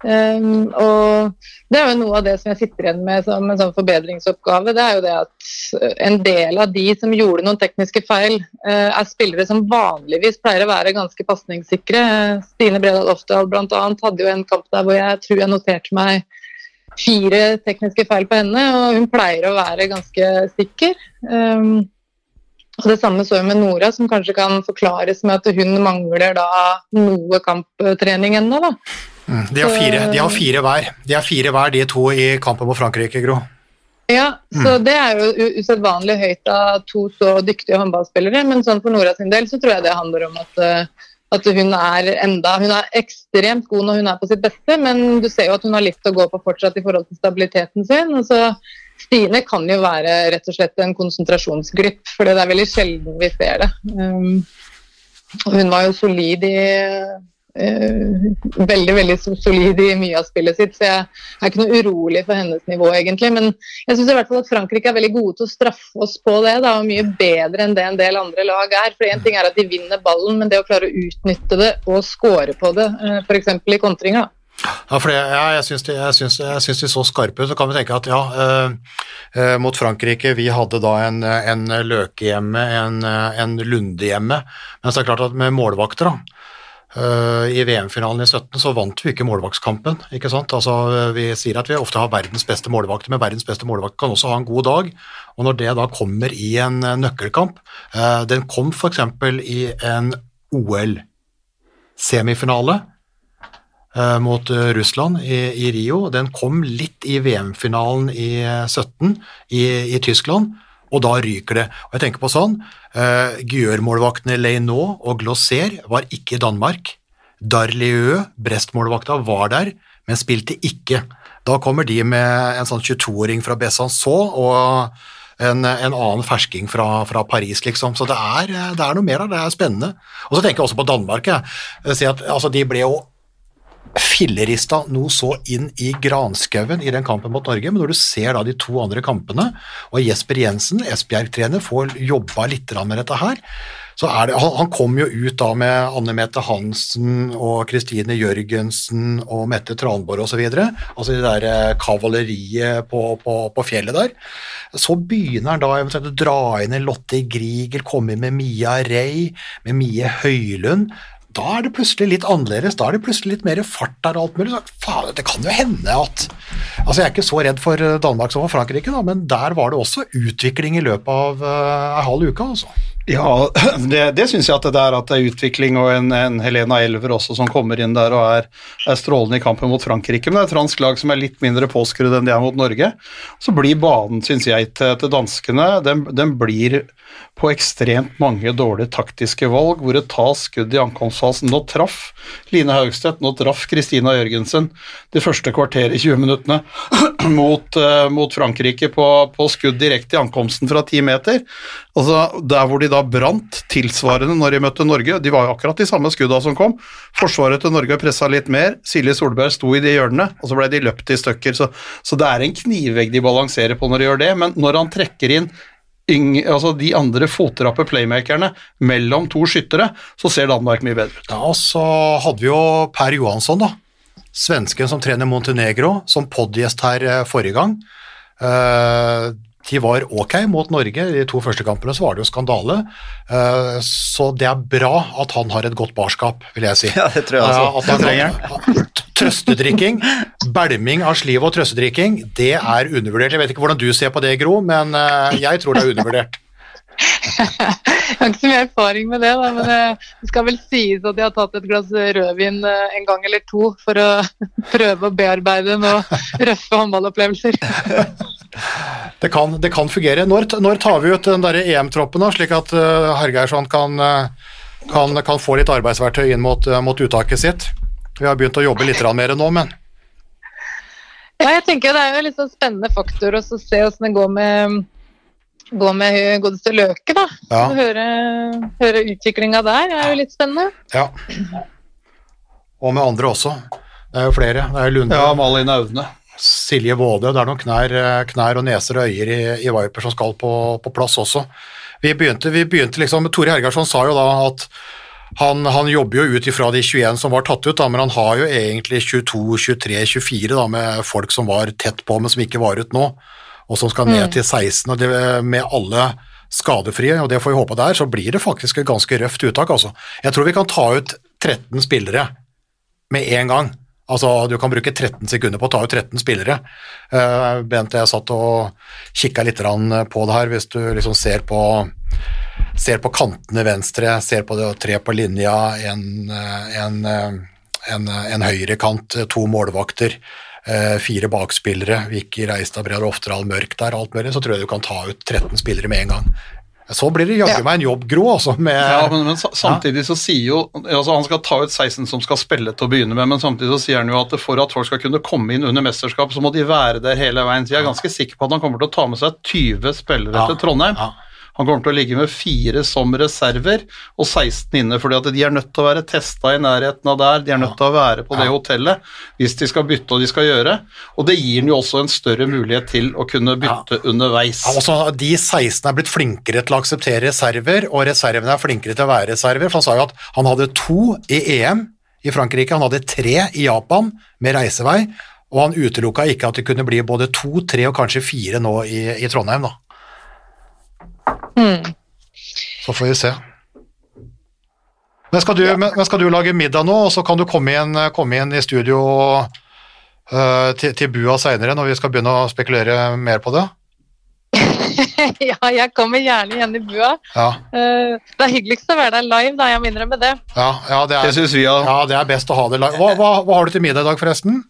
Um, og det er jo noe av det som jeg sitter igjen med som en sånn forbedringsoppgave. Det er jo det at eh, en del av de som gjorde noen tekniske feil, er spillere som vanligvis pleier å være ganske pasningssikre. Stine Bredal Oftedal bl.a. hadde jo en kamp der hvor jeg tror jeg noterte meg fire tekniske feil på henne, og hun pleier å være ganske sikker. Um, og Det samme så vi med Nora, som kanskje kan forklares med at hun mangler da noe kamptrening ennå. da. Mm, De har fire, de har fire hver, de har fire hver, de to i kampen mot Frankrike, Gro. Ja, så det er jo usedvanlig høyt av to så dyktige håndballspillere. Men sånn for Nora sin del så tror jeg det handler om at, eh, at hun er enda Hun er ekstremt god når hun er på sitt beste, men du ser jo at hun har litt å gå på fortsatt i forhold til stabiliteten sin. Og så Stine kan jo være rett og slett en konsentrasjonsglipp, for det er veldig sjelden vi ser det. Um, hun var jo solid i eh, veldig veldig solid i mye av spillet sitt, så jeg er ikke noe urolig for hennes nivå, egentlig. Men jeg syns at Frankrike er veldig gode til å straffe oss på det, da, og mye bedre enn det en del andre lag er. For én ting er at de vinner ballen, men det å klare å utnytte det og score på det, eh, f.eks. i kontringer, da. Ja, for det, ja, jeg syns de, jeg de så skarpe ut. Så kan vi tenke at ja, eh, eh, mot Frankrike vi hadde da en, en Løke en, eh, en Lunde. Men så er det klart at med målvakter, da. eh, I VM-finalen i 17 så vant vi ikke målvaktskampen. ikke sant? Altså, Vi sier at vi ofte har verdens beste målvakter, men verdens beste målvakt kan også ha en god dag. Og når det da kommer i en eh, nøkkelkamp eh, Den kom f.eks. i en OL-semifinale mot eh, Russland i, i Rio. Den kom litt i VM-finalen i eh, 17 i, i Tyskland, og da ryker det. Og jeg tenker på sånn, uh, Gyør-målvaktene Leinot og Glosser var ikke i Danmark. Darlieu, Brest-målvakta, var der, men spilte ikke. Da kommer de med en sånn 22-åring fra Besançon og en, en annen fersking fra, fra Paris, liksom. Så det er, det er noe mer der, det er spennende. Og så tenker jeg også på Danmark. Jeg. Sier at, altså, de ble jo fillerista noe så inn i granskauen i den kampen mot Norge, men når du ser da de to andre kampene, og Jesper Jensen, Esbjerg-trener, får jobba litt med dette her, så er det, han, kom jo ut da med Anne Mette Hansen og Kristine Jørgensen og Mette Tranborg osv., altså det der eh, kavaleriet på, på, på fjellet der. Så begynner han da eventuelt å dra inn en Lotte Griegel, komme inn med Mia Rey, med Mie Høylund, da er det plutselig litt annerledes, da er det plutselig litt mer fart der og alt mulig. Så, faen, det kan jo hende at Altså, jeg er ikke så redd for eh, Danmark som for Frankrike, da, men der var det også utvikling i løpet av uh, halv uke, altså. Ja, det, det syns jeg at det er at det er utvikling, og en, en Helena Elver også som kommer inn der og er, er strålende i kampen mot Frankrike. Men det er et fransk lag som er litt mindre påskrudd enn de er mot Norge. Så blir banen, syns jeg, til, til danskene den, den blir på ekstremt mange dårlige taktiske valg, hvor det tas skudd i ankomstfasen. Nå traff Line Haugstedt, nå traff Kristina Jørgensen det første kvarteret i 20 minuttene mot, eh, mot Frankrike på, på skudd direkte i ankomsten fra ti meter. Altså, der hvor de da brant tilsvarende når de møtte Norge, de var jo akkurat de samme skudda som kom. Forsvaret til Norge pressa litt mer, Silje Solberg sto i de hjørnene, og så ble de løpt i stykker. Så, så det er en knivvegg de balanserer på når de gjør det, men når han trekker inn altså de andre fotrappe playmakerne mellom to skyttere, så ser Danmark mye bedre ut. Ja, og så hadde vi jo Per Johansson, da. Svensken som trener Montenegro, som podgjest her eh, forrige gang. Eh, de var ok mot Norge. I de to første kampene så var det jo skandale. Eh, så det er bra at han har et godt barskap, vil jeg si. Ja, det tror jeg også. Ja, at han- trenger Trøstedrikking, bælming av sliv og trøstedrikking, det er undervurdert. Jeg vet ikke hvordan du ser på det, Gro, men eh, jeg tror det er undervurdert. Jeg har ikke så mye erfaring med det, da, men eh, det skal vel sies at jeg har tatt et glass rødvin eh, en gang eller to for å prøve å bearbeide noen røffe håndballopplevelser. Det kan, det kan fungere. Når, når tar vi ut den der EM-troppen, da, slik at uh, Hergeirsson kan, eh, kan, kan få litt arbeidsverktøy inn mot, eh, mot uttaket sitt? Vi har begynt å jobbe litt mer nå, men Ja, jeg tenker Det er jo en litt sånn spennende faktor å se hvordan det går med, går med godeste Løke. da. Ja. Høre, høre utviklinga der er jo litt spennende. ja. Og med andre også. Det er jo flere. Det er Lunde, Ja, Malin Aune. Silje Våde. Det er noen knær, eh, knær og neser og øyer i, i Viper som skal på, på plass også. Vi begynte, vi begynte liksom, Tore Hergarsson sa jo da at han, han jobber jo ut ifra de 21 som var tatt ut, da, men han har jo egentlig 22, 23, 24 da, med folk som var tett på, men som ikke var ut nå, og som skal ned til 16. og det, Med alle skadefrie, og det får vi håpe det er, så blir det faktisk et ganske røft uttak. Altså. Jeg tror vi kan ta ut 13 spillere med en gang. Altså, Du kan bruke 13 sekunder på å ta ut 13 spillere. Uh, Bent, jeg satt og kikka litt på det her, hvis du liksom ser på ser på kantene venstre, ser på det tre på linja, en, eh, en, eh, en, en høyrekant, to målvakter. eh, fire bakspillere, Vicky Reistad, Breder Oftedal, Mørk der, alt mulig, så tror jeg du kan ta ut 13 spillere med en gang. Så blir det jaggu meg en jobb, Gro, altså, med Ja, men, men sa- samtidig så sier jo altså Han skal ta ut 16 som skal spille til å begynne med, men samtidig så sier han jo at for at folk skal kunne komme inn under mesterskap, så må de være der hele veien. Så jeg er ganske sikker på at han kommer til å ta med seg 20 spillere Ja. til Trondheim. Ja. Han kommer til å ligge med fire som reserver og 16 inne, fordi at de er nødt til å være testa i nærheten av der. De er nødt til å være på det hotellet hvis de skal bytte og de skal gjøre. Og det gir han jo også en større mulighet til å kunne bytte underveis. Ja, også, de 16 er blitt flinkere til å akseptere reserver, og reservene er flinkere til å være reserver. For han sa jo at han hadde to i EM i Frankrike, han hadde tre i Japan med reisevei, og han utelukka ikke at det kunne bli både to, tre og kanskje fire nå i, i Trondheim, da. Hmm. Så får vi se. Men skal, du, ja. men skal du lage middag nå, og så kan du komme inn, komme inn i studio uh, til, til bua seinere når vi skal begynne å spekulere mer på det? ja, jeg kommer gjerne igjen i bua. Ja, Uh, Det er hyggeligst å være der live, da. Jeg må innrømme det. ja, ja det er Det vi Ja, det er best å ha det live. Hva, hva, hva har du til middag i dag, forresten?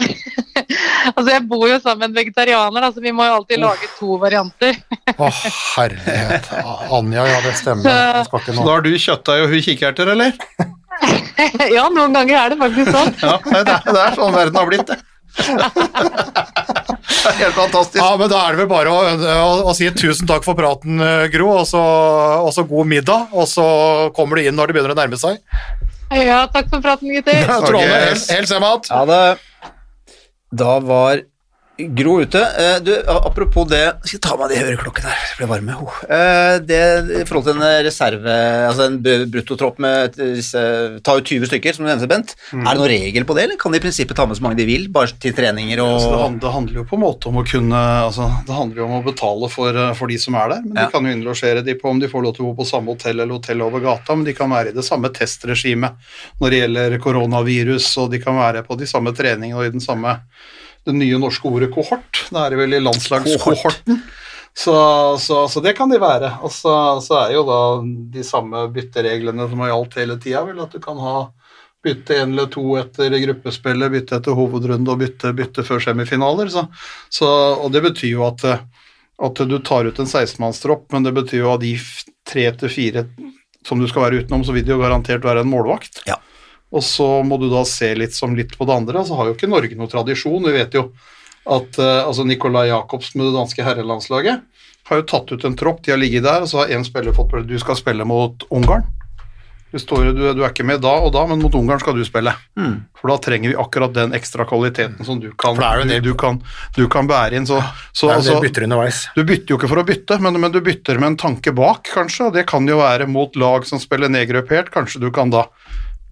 Altså, Jeg bor jo sammen med en vegetarianer, så altså, vi må jo alltid lage to varianter. Å, herlighet. Anja, ja, det stemmer. Så, Så da har du kjøttdeig og hun kikerter, eller? ja, noen ganger er det faktisk sånn. Ja, det er, det er sånn verden har blitt, det. det er helt fantastisk. Ja, men Da er det vel bare å, å, å si tusen takk for praten, eh, Gro, og så, og så god middag. Og så kommer du inn når det begynner å nærme seg. Ja, takk for praten, gutter. Strålende. hils hjem igjen. Ha det Da var Gro ute. Eh, Du, apropos det Skal jeg ta meg de høreklokkene her, det ble varme. Oh. Eh, Det i forhold til en reserve, altså en bruttotropp med disse Ta ut 20 stykker, som du nevnte, Bent. Er det noen regel på det, eller kan de i prinsippet ta med så mange de vil, bare til treninger og Altså, det, handler, jo på en måte om å kunne altså, Det handler jo om å betale for, eh, for de som er der, men Ja. de kan jo innlosjere de på om de får lov til å bo på samme hotell eller hotell over gata, men de kan være i det samme testregimet når det gjelder koronavirus, og de kan være på de samme treningene og i den samme det nye norske ordet kohort. Det er det vel i landslagskohorten. Så, så, så det kan de være. Og så, så er jo da de samme byttereglene som har gjaldt hele tida, vel at du kan ha bytte én eller to etter gruppespillet, bytte etter hovedrunde og bytte, bytte før semifinaler. Så, så, og det betyr jo at, at du tar ut en 16-mannstropp, men det betyr jo at de tre til fire som du skal være utenom, så vil det jo garantert være en målvakt. Ja. Og så må du da se litt som litt på det andre. Så har jo ikke Norge noe tradisjon. Vi vet jo at uh, altså Nicolai Jacobsen med det danske herrelandslaget har jo tatt ut en tropp, de har ligget der, og så har én spiller fått Du skal spille mot Ungarn. Du, står, du, du er ikke med da og da, men mot Ungarn skal du spille. Mm. For da trenger vi akkurat den ekstra kvaliteten som du kan, del- du, kan, du kan bære inn. Så, så altså, bytter du bytter jo ikke for å bytte, men, men du bytter med en tanke bak, kanskje. Og det kan jo være mot lag som spiller nedgruppert. Kanskje du kan da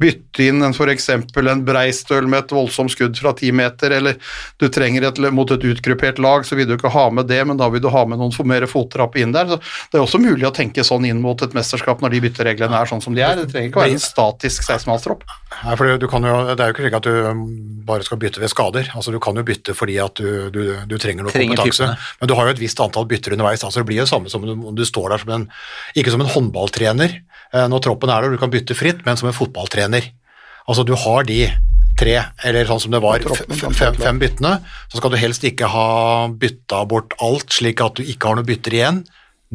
bytte inn en f.eks. en breistøl med et voldsomt skudd fra ti meter, eller du trenger et mot et utgruppert lag, så vil du ikke ha med det, men da vil du ha med noen mer fottrapp inn der. Så det er også mulig å tenke sånn inn mot et mesterskap når de byttereglene er sånn som de er. Det trenger ikke være en statisk 16-mannstropp. Nei, for du kan jo, det er jo ikke slik at du bare skal bytte ved skader. Altså, du kan jo bytte fordi at du, du, du trenger noe Trenger kompetanse. typene. Men du har jo et visst antall bytter underveis. Altså, det blir jo samme som om du, står der som en Ikke som en håndballtrener eh, når troppen er der, du kan bytte fritt, men som en fotballtrener. Altså, du har de tre, eller sånn som det var, fem, fem byttene, så skal du helst ikke ha bytta bort alt, slik at du ikke har noe bytter igjen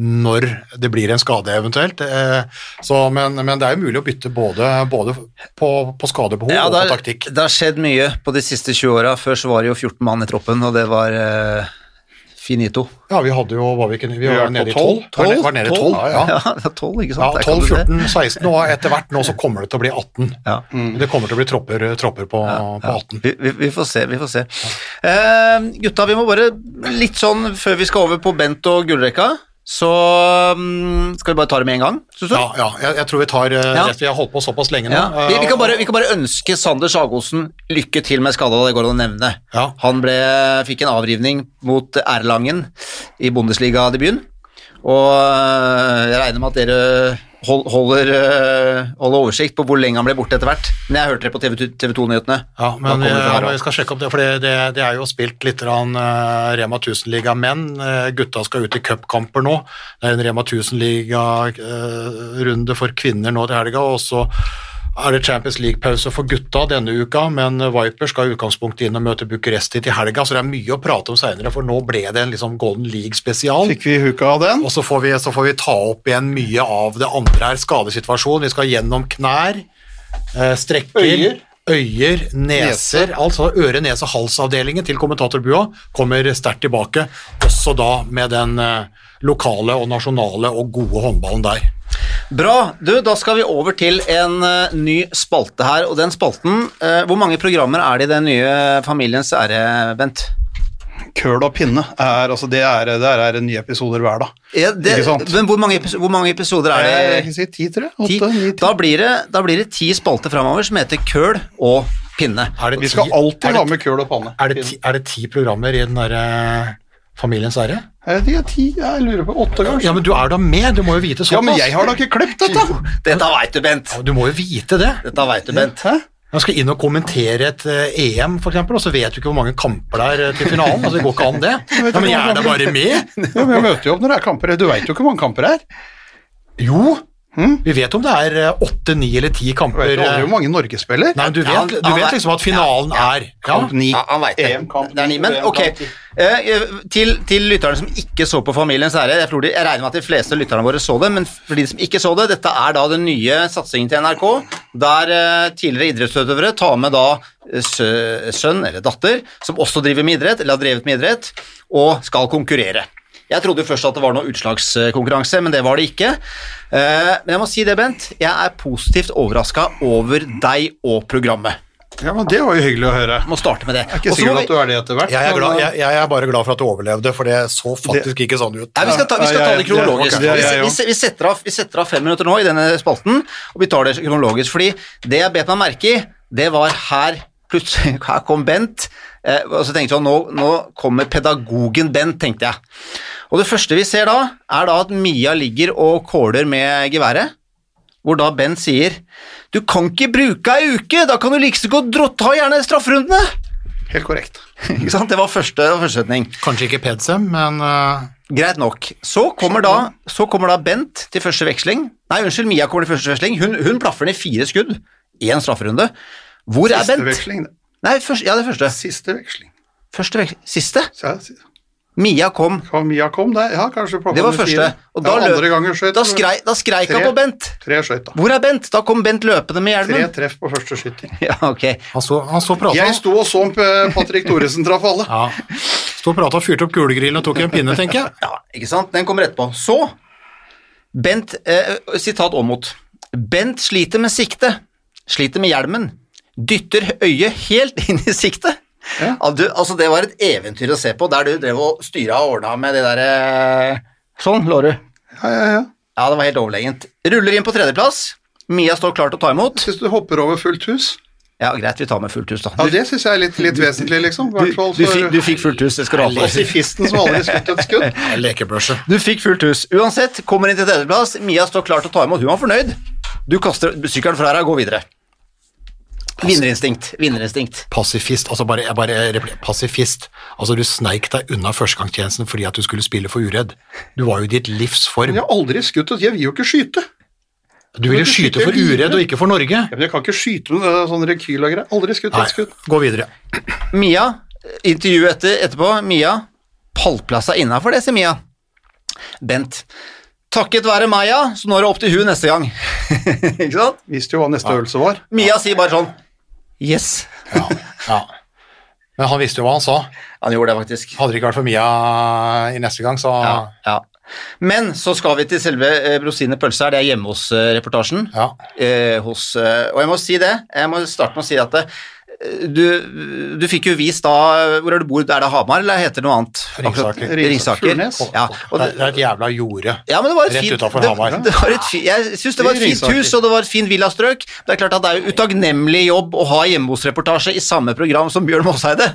når det blir en skade eventuelt. Eh, Så, men, men det er jo mulig å bytte både, både på, på skadebehov Ja, og på taktikk. det har skjedd mye på de siste 20 åra. Før så var det jo 14 mann i troppen, og det var eh, finito. Ja, vi hadde jo, var vi ikke, vi var nede i 12. 12. Var, var nede i 12, ja. Ja, det er 12, ikke Ja, sant? Ja, 12, 14, 16, og etter hvert nå så kommer det til å bli 18. Ja. Det kommer til å bli tropper, tropper på, på 18. Vi, vi, vi får se, vi får se. Uh, gutta, vi må bare litt sånn før vi skal over på Bent og gullrekka, så mm, skal vi bare ta det med en gang, syns du? Ja, ja jeg, jeg tror vi tar uh, Ja. Vi har holdt på såpass lenge nå. Ja. Vi, vi, kan bare, vi kan bare ønske Sander Sagosen lykke til med skada, det går an å nevne. Ja. Han ble, fikk en avrivning mot Erlangen i Bundesliga-debuten, og øh, jeg regner med at dere hold, holder, øh, holder oversikt på hvor lenge han ble borte etter hvert. Men jeg hørte det på TV 2-nyhetene. Ja, men vi, kommer vi ja, skal sjekke opp det, for det, det, er jo spilt litt rann, uh, Rema 1000-liga menn. Uh, gutta skal ut i cupkamper nå. Det er en Rema 1000-liga-runde for kvinner nå til helga, og så er det Champions League-pause for gutta denne uka, men Viper skal i utgangspunktet inn og møte Bucuresti til helga, så det er mye å prate om seinere, for nå ble det en liksom Golden League-spesial. Fikk vi huka av den? Og så får, vi, så får vi ta opp igjen mye av det andre her, skadesituasjonen. Vi skal gjennom knær, eh, strekker, Øyer. øyer, neser, altså øre-, nese- halsavdelingen til kommentatorbua kommer sterkt tilbake, også da med den eh, lokale og nasjonale og gode håndballen der. Bra. Du, da skal vi over til en uh, ny spalte her, og den spalten uh, Hvor mange programmer er det i den nye Familiens ære, Bent? Køl og pinne er altså det er, det er nye episoder hver dag. Ja, det, Ikke sant? men hvor mange, hvor mange episoder er det? Jeg det? kan si ti, tror jeg. Åtte, ni, ti. Da blir, det, da blir det ti spalter framover som heter Køl og pinne. Er det Vi skal alltid er ha med køl og panne. Er det, ti, er det ti programmer i den derre Familiens De Er det ti? Jeg lurer på åtte, kanskje. Ja, men du er da med, du må jo vite såpass. Ja, men jeg har da ikke klippet dette! Dette veit du, Bent. Ja, Du må jo vite det. Dette vet du, Bent. Hæ? Man skal inn og kommentere et eh, EM, for eksempel, og så vet du ikke hvor mange kamper det er eh, til finalen. altså Det går ikke an, det. Ja, men jeg er da bare med. Ja, men jeg møter jo opp når det er kamper. Du veit jo ikke hvor mange kamper det er. Jo, vi vet om det er eh, åtte, ni eller ti kamper Det vet jo aldri eh, hvor mange Norge spiller. Nei, du vet, Ja, han- du vet er- liksom at finalen er ja. Kamp ni. Ja, han vet det. Det er ni. Men ok, eh, til, til lytterne som ikke så på Familiens ære jeg, tror de, jeg regner med at de fleste lytterne våre så det, men for de som ikke så det, dette er da den nye satsingen til NRK, der tidligere idrettsutøvere tar med da sø, sønn eller datter, som også driver med idrett, eller har drevet med idrett, og skal konkurrere. Jeg trodde jo først at det var noe utslagskonkurranse, men det var det ikke. Eh, Men jeg må si det, Bent, jeg er positivt overraska over deg og programmet. Ja, men Det var jo hyggelig å høre. Må starte med det. Jeg er ikke Og så sikker vi- at du er det etter hvert. Jeg er, glad, jeg, jeg er bare glad for at du overlevde, for det så faktisk ikke sånn ut. Nei, vi skal ta, vi skal ta det kronologisk. ja, det er Vi, vi, setter av, vi setter av fem minutter nå i denne spalten, og vi tar det kronologisk. Fordi det jeg bet meg merke i, det var her plutselig Her kom Bent, og så tenkte jeg nå, nå kommer pedagogen Bent, tenkte jeg. Og det første vi ser da, er da at Mia ligger og kåler med geværet, hvor da Bent sier Du kan ikke bruke ei uke, da kan du like så godt ta gjerne strafferundene! Helt korrekt. Ikke sant? Det var første, første setning. Kanskje ikke Pedsem, men uh... Greit nok. Så kommer, da, så kommer da Bent til første veksling. Nei, unnskyld, Mia kommer til første veksling. Hun, hun plaffer ned fire skudd. Én strafferunde. Hvor er Siste Bent? veksling. det. Nei, først, ja, det første. Siste veksling. Første veksling. Siste? Ja, siste. Mia kom. Hva Mia kom det. Ja, kanskje Det var første. fire. Og da, ja, gangen skjøt da, skrei, da skreik han på Bent. Tre skjøt, da. Hvor er Bent? Da kom Bent løpende med hjelmen. Tre treff på første skyting. Ja, ok. han så, han så prata. Jeg sto og så om eh, Patrick Thoresen traff alle. Ja. Sto og prata og fyrte opp kulegrillen og tok en pinne, tenker jeg. Ja, ikke sant? Den kommer etterpå. Så Bent, eh, sitat Aamodt. Bent sliter med sikte. Sliter med hjelmen. Dytter øyet helt inn i siktet. Ja. Du, altså det var et eventyr å se på, der du drev og styra og ordna med det derre Sånn, lå du. Ja, ja, ja. Ja, det var helt overlegent. Ruller inn på tredjeplass. Mia står klar til å ta imot. Syns du hopper over fullt hus? Ja, greit, vi tar med fullt hus, da. Ja, Det syns jeg er litt, litt vesentlig, liksom. I du, fall du, for du fikk fullt hus, det skal du ha for. pasifisten som aldri skutt et skudd. Lekebørse. Du fikk fullt hus. Uansett, kommer inn til tredjeplass. Mia står klar til å ta imot. Hun var fornøyd. Du kaster sykkelen fra deg og går videre. Vinnerinstinkt. Vinnerinstinkt. Pasifist, altså bare, jeg bare Pasifist. Altså, du sneik deg unna førstegangstjenesten fordi at du skulle spille for uredd. Du var jo i ditt livs form. Jeg har aldri skutt Jeg vil jo ikke skyte. Du ville Men skyte for uredd og ikke for Norge. Ja, men jeg kan ikke skyte med det sånn rekyl og greier. Aldri skutt et skudd. gå videre. Mia, intervju etter, etterpå. Mia, pallplassa innafor det, sier Mia. Bent. Takket være Maja, så nå er det opp til hun neste gang. ikke sant? Visste jo hva neste øvelse var. Mia sier bare sånn Yes. Ja, ja. Men han visste jo hva han sa. Han gjorde det, faktisk. Hadde det ikke vært for Mia i neste gang, så Ja, ja. Men så skal vi til selve eh, Rosine pølse her, det er hjemme hos-reportasjen. Ja. eh, hos eh, Og jeg må si det, jeg må starte med å si at eh, du, du fikk jo vist da Hvor er det du bor? Er det Hamar, eller heter det noe annet? Ringsaker. Ja, det, er et jævla jorde. ja, men det var et Rett fint, Hamar. det, det var et fi, Jeg syns det var et fint Ringsaker. hus, og det var et fint villastrøk. Det er klart at det er jo utakknemlig jobb å ha hjemme hos-reportasje i samme program som Bjørn Måseide,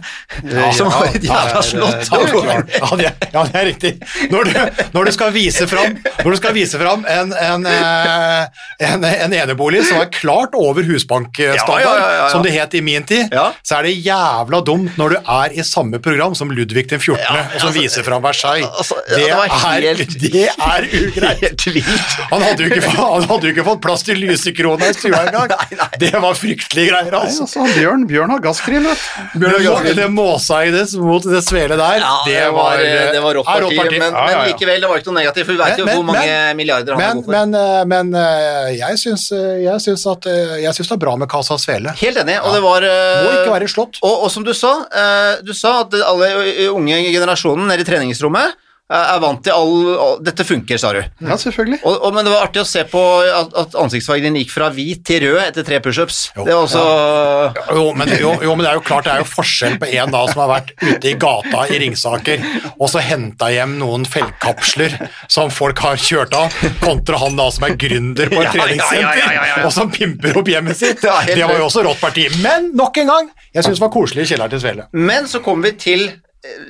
som har et jævla slott. Ja, det er, ja, det er riktig. Når du, når du skal vise fram, når du skal vise fram en, en, eh, en, en enebolig som er klart over husbankstandard, Ja, ja, ja, ja, ja. som det het i min tid, riktig, Ja. så er det jævla dumt når du er i samme program som Ludvig den 14., og som altså, viser fram Versailles. altså, ja, det, det var er, helt- det er ugreit. Han hadde jo ikke, fått- han hadde jo ikke fått plass til lysekrona i stua engang. Det var fryktelige greier, Nei, altså. altså, Bjørn, Bjørn har gasskrim, vet du. Det, må, det mot det svele der, Ja, det var, det var rått er parti, men, Ja, ja, ja. men likevel, det var ikke noe negativt, for vi vet jo Men- hvor mange men- milliarder han er Men, for. men, eh, men eh, jeg syns, eh, jeg syns at eh, jeg syns det er bra med Casa Svele. Helt enig, og det var eh, Må ikke være slått. Og, og som du sa, eh, du sa at alle unge generasjonen nede i treningsrommet eh, er vant til all, all Dette funker, sa du. Ja, selvfølgelig. Og, og, men det var artig å se på at, at ansiktsfargen gikk fra hvit til rød etter tre pushups. Det var også Jo men, jo, jo, men det er jo klart det er jo forskjell på en da som har vært ute i gata i Ringsaker og så henta hjem noen feltkapsler som folk har kjørt av, kontra han da som er gründer på et Ja, ja, ja, treningssenter ja, ja, ja. og som pimper opp hjemmet sitt. Det var jo også rått parti. Men nok en gang, jeg syns det var koselig i kjelleren til Svele. Men så kommer vi til